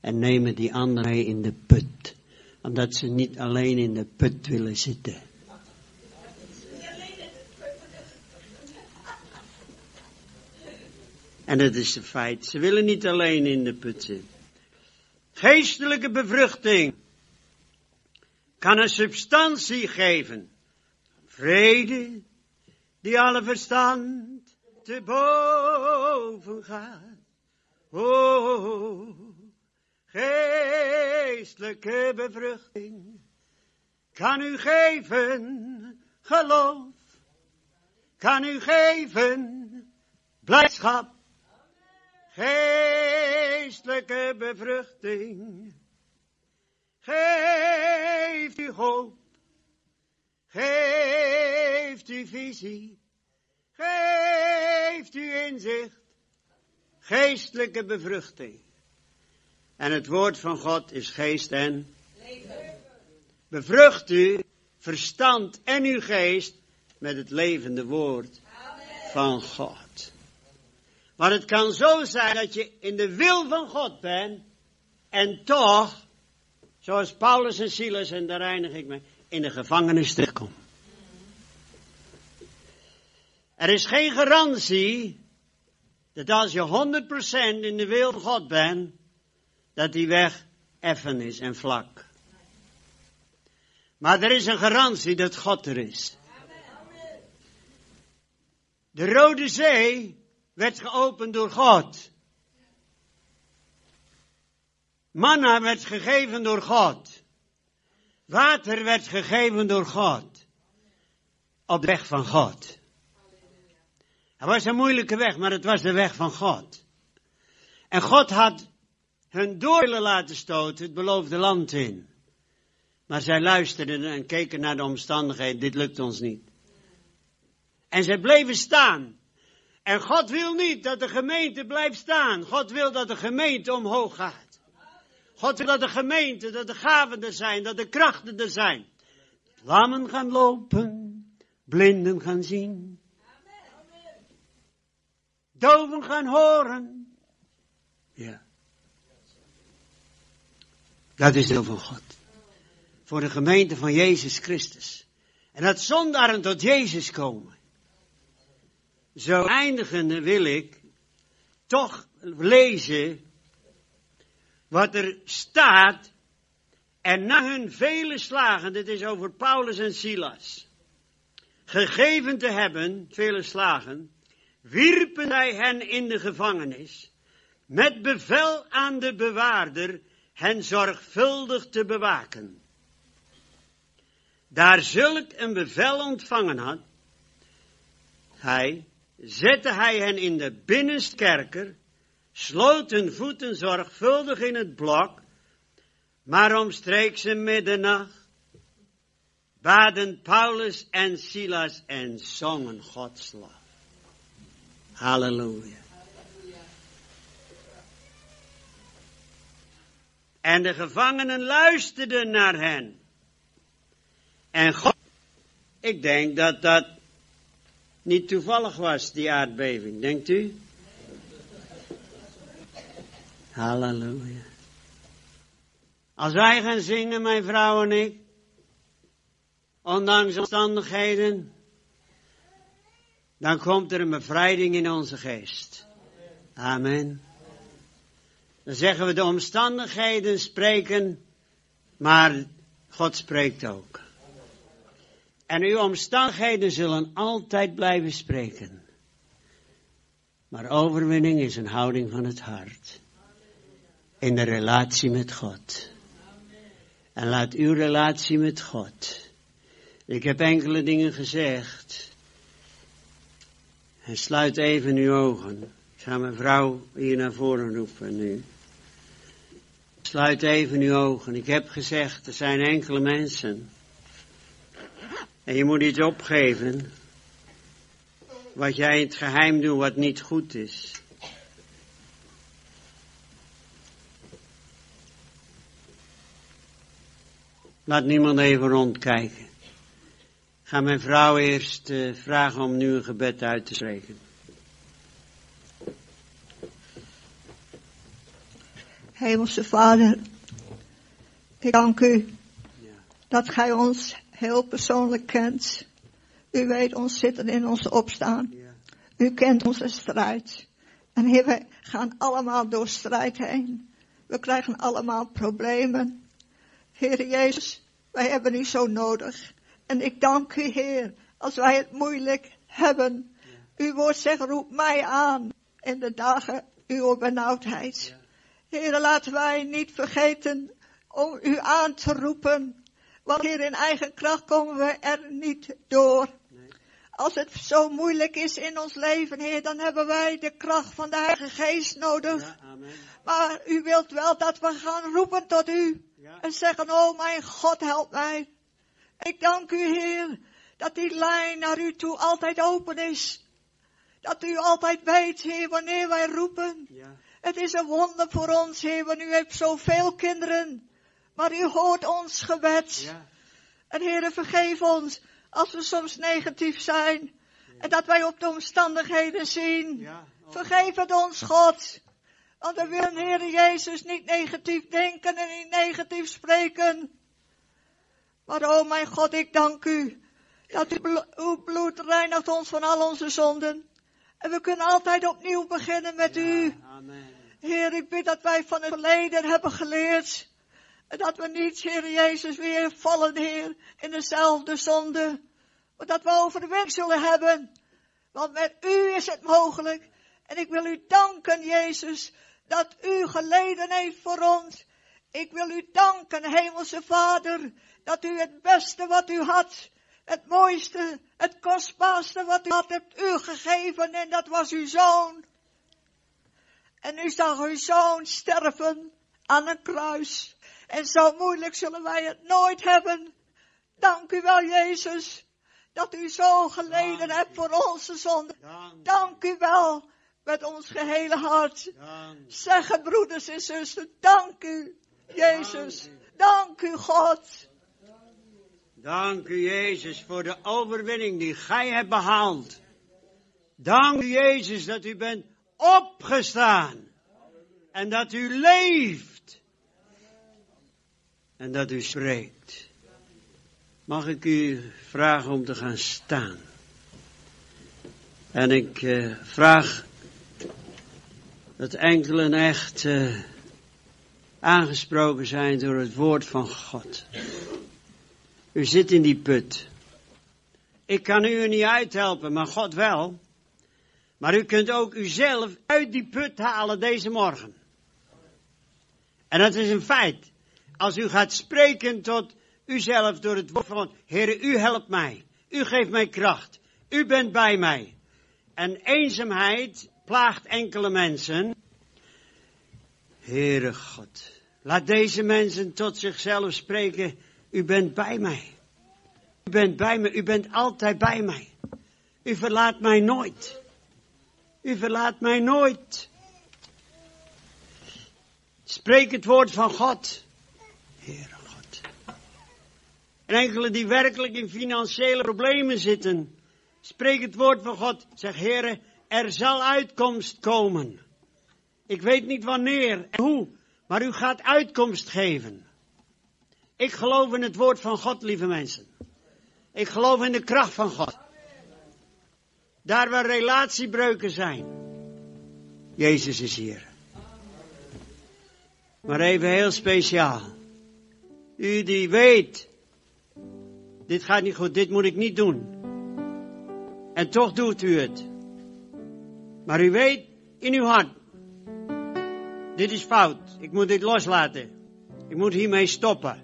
A: En nemen die anderen mee in de put. Omdat ze niet alleen in de put willen zitten. En dat is een feit. Ze willen niet alleen in de put zitten. Geestelijke bevruchting kan een substantie geven. Vrede, die alle verstand te boven gaat. Oh, geestelijke bevruchting kan u geven geloof, kan u geven blijdschap, geestelijke bevruchting geeft u hoop, geeft u visie, geeft u inzicht, geestelijke bevruchting. En het woord van God is geest en leven. Bevrucht u verstand en uw geest met het levende woord van God. Maar het kan zo zijn dat je in de wil van God bent en toch, zoals Paulus en Silas, en daar reinig ik me, in de gevangenis terugkomt. Er is geen garantie dat als je 100% in de wil van God bent, dat die weg effen is en vlak. Maar er is een garantie dat God er is. De Rode Zee werd geopend door God. Manna werd gegeven door God. Water werd gegeven door God. Op de weg van God. Het was een moeilijke weg, maar het was de weg van God. En God had hun door laten stoten het beloofde land in. Maar zij luisterden en keken naar de omstandigheden. Dit lukt ons niet. En zij bleven staan. En God wil niet dat de gemeente blijft staan. God wil dat de gemeente omhoog gaat. God wil dat de gemeente, dat de gaven er zijn, dat de krachten er zijn. Lammen gaan lopen, blinden gaan zien. Doven gaan horen. Ja. Dat is deel van God. Voor de gemeente van Jezus Christus. En dat zondaren tot Jezus komen. Zo eindigende wil ik toch lezen wat er staat. En na hun vele slagen, dit is over Paulus en Silas, gegeven te hebben, vele slagen, wierpen zij hen in de gevangenis, met bevel aan de bewaarder hen zorgvuldig te bewaken. Daar zulk een bevel ontvangen had, hij, zette hij hen in de binnenste kerker, sloot hun voeten zorgvuldig in het blok, maar omstreeks middernacht baden Paulus en Silas en zongen Gods lof. Halleluja. En de gevangenen luisterden naar hen. En God, ik denk dat dat niet toevallig was, die aardbeving, denkt u? Halleluja. Als wij gaan zingen, mijn vrouw en ik, ondanks omstandigheden, dan komt er een bevrijding in onze geest. Amen. Dan zeggen we de omstandigheden spreken, maar God spreekt ook. En uw omstandigheden zullen altijd blijven spreken. Maar overwinning is een houding van het hart. In de relatie met God. En laat uw relatie met God. Ik heb enkele dingen gezegd. En sluit even uw ogen. Ik ga mijn vrouw hier naar voren roepen nu. Sluit even uw ogen. Ik heb gezegd, er zijn enkele mensen. En je moet iets opgeven. Wat jij in het geheim doet wat niet goed is. Laat niemand even rondkijken. Ga mijn vrouw eerst uh, vragen om nu een gebed uit te spreken.
B: Hemelse Vader, ik dank u dat gij ons heel persoonlijk kent. U weet ons zitten in ons opstaan. U kent onze strijd. En Heer, we gaan allemaal door strijd heen. We krijgen allemaal problemen. Heer Jezus, wij hebben u zo nodig. En ik dank u, Heer, als wij het moeilijk hebben. Uw woord zegt, roep mij aan in de dagen uw benauwdheid. Heer, laten wij niet vergeten om u aan te roepen. Want hier in eigen kracht komen we er niet door. Als het zo moeilijk is in ons leven, Heer, dan hebben wij de kracht van de Heilige Geest nodig.
A: Ja, amen.
B: Maar u wilt wel dat we gaan roepen tot u.
A: Ja.
B: En zeggen, oh mijn God, help mij. Ik dank u, Heer, dat die lijn naar u toe altijd open is. Dat u altijd weet, Heer, wanneer wij roepen.
A: Ja.
B: Het is een wonder voor ons, Heer, want u hebt zoveel kinderen. Maar u hoort ons gebed.
A: Ja.
B: En Heer, vergeef ons als we soms negatief zijn. En dat wij op de omstandigheden zien.
A: Ja. Oh.
B: Vergeef het ons, God. Want we willen, Heer Jezus, niet negatief denken en niet negatief spreken. Maar, oh mijn God, ik dank u. Dat uw bloed reinigt ons van al onze zonden. En we kunnen altijd opnieuw beginnen met u.
A: Amen.
B: Heer, ik bid dat wij van het verleden hebben geleerd. Dat we niet, Heer Jezus, weer vallen, Heer, in dezelfde zonde. Maar dat we overwinning zullen hebben. Want met u is het mogelijk. En ik wil u danken, Jezus, dat u geleden heeft voor ons. Ik wil u danken, Hemelse Vader, dat u het beste wat u had, het mooiste, het kostbaarste wat u had, hebt u gegeven en dat was uw zoon. En u zag uw zoon sterven aan een kruis. En zo moeilijk zullen wij het nooit hebben. Dank u wel, Jezus, dat u zo geleden hebt voor onze zonde.
A: Dank.
B: Dank u wel met ons gehele hart.
A: Dank.
B: Zeggen, broeders en zusters, dank u, Jezus. Dank u, God.
A: Dank u Jezus voor de overwinning die gij hebt behaald. Dank u Jezus dat u bent opgestaan. En dat u leeft. En dat u spreekt. Mag ik u vragen om te gaan staan? En ik eh, vraag dat enkelen echt eh, aangesproken zijn door het woord van God. U zit in die put. Ik kan u er niet uithelpen, maar God wel. Maar u kunt ook uzelf uit die put halen deze morgen. En dat is een feit. Als u gaat spreken tot uzelf door het woord van, Heere, u helpt mij. U geeft mij kracht. U bent bij mij. En eenzaamheid plaagt enkele mensen. Heere God, laat deze mensen tot zichzelf spreken. U bent bij mij. U bent bij me. U bent altijd bij mij. U verlaat mij nooit. U verlaat mij nooit. Spreek het woord van God. Heere God. En enkele die werkelijk in financiële problemen zitten. Spreek het woord van God. Zeg, Heere, er zal uitkomst komen. Ik weet niet wanneer en hoe, maar u gaat uitkomst geven. Ik geloof in het woord van God, lieve mensen. Ik geloof in de kracht van God. Daar waar relatiebreuken zijn. Jezus is hier. Maar even heel speciaal. U die weet, dit gaat niet goed, dit moet ik niet doen. En toch doet u het. Maar u weet in uw hart, dit is fout, ik moet dit loslaten. Ik moet hiermee stoppen.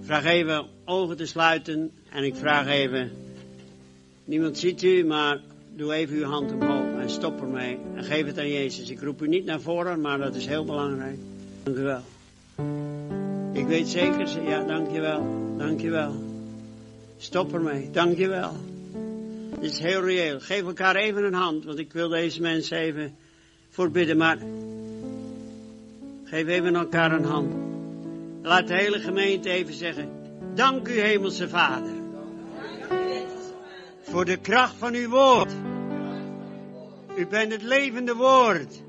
A: Ik vraag even ogen te sluiten en ik vraag even, niemand ziet u, maar doe even uw hand omhoog en stop ermee en geef het aan Jezus. Ik roep u niet naar voren, maar dat is heel belangrijk. Dank u wel. Ik weet zeker, ja, dank je wel, dank je wel. Stop ermee, dank je wel. Dit is heel reëel. Geef elkaar even een hand, want ik wil deze mensen even voorbidden, maar geef even elkaar een hand. Laat de hele gemeente even zeggen, dank u hemelse Vader. Voor de kracht van uw woord. U bent het levende woord.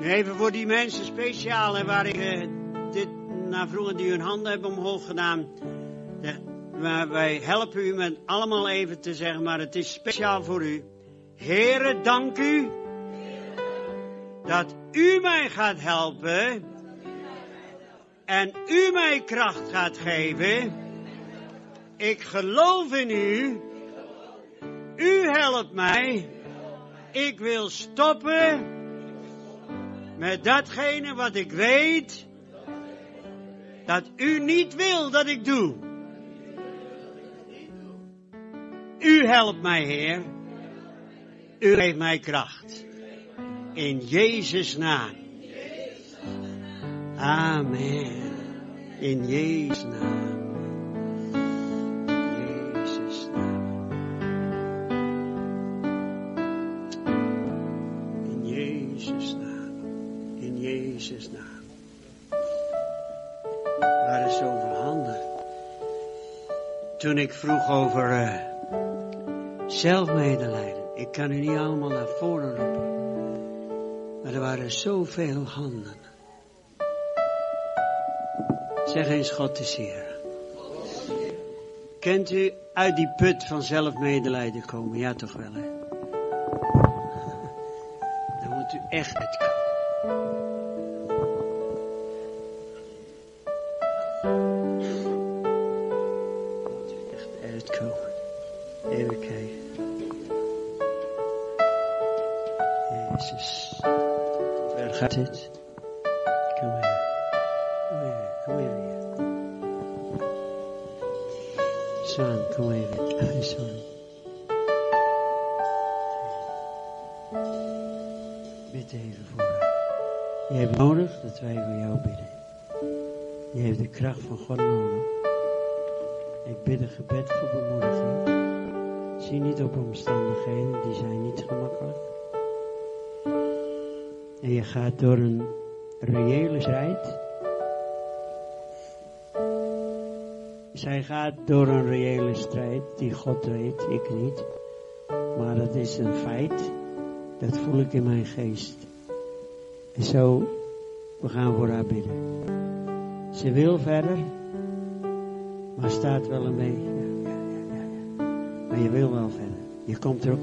A: Even voor die mensen speciaal waar ik eh, dit naar vroeger die hun handen hebben omhoog gedaan. De, maar wij helpen u met allemaal even te zeggen, maar het is speciaal voor u. Heren, dank u dat u mij gaat helpen en u mij kracht gaat geven. Ik geloof in u. U helpt mij. Ik wil stoppen met datgene wat ik weet dat u niet wil dat ik doe. U helpt mij, Heer. U geeft mij kracht. In Jezus' naam. Amen. In Jezus' naam. Ik vroeg over uh, zelfmedelijden. Ik kan u niet allemaal naar voren roepen. Maar er waren zoveel handen. Zeg eens, God is hier. Kent u uit die put van zelfmedelijden komen? Ja, toch wel, hè? [LAUGHS] Dan moet u echt uitkomen. Ik niet. Maar dat is een feit. Dat voel ik in mijn geest. En zo, we gaan voor haar bidden. Ze wil verder, maar staat wel een beetje. Maar je wil wel verder. Je komt er ook,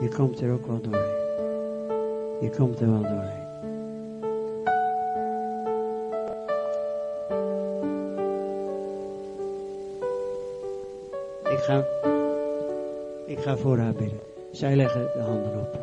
A: je komt er ook wel doorheen. Je komt er wel doorheen. Voor haar bidden. Zij leggen de handen op.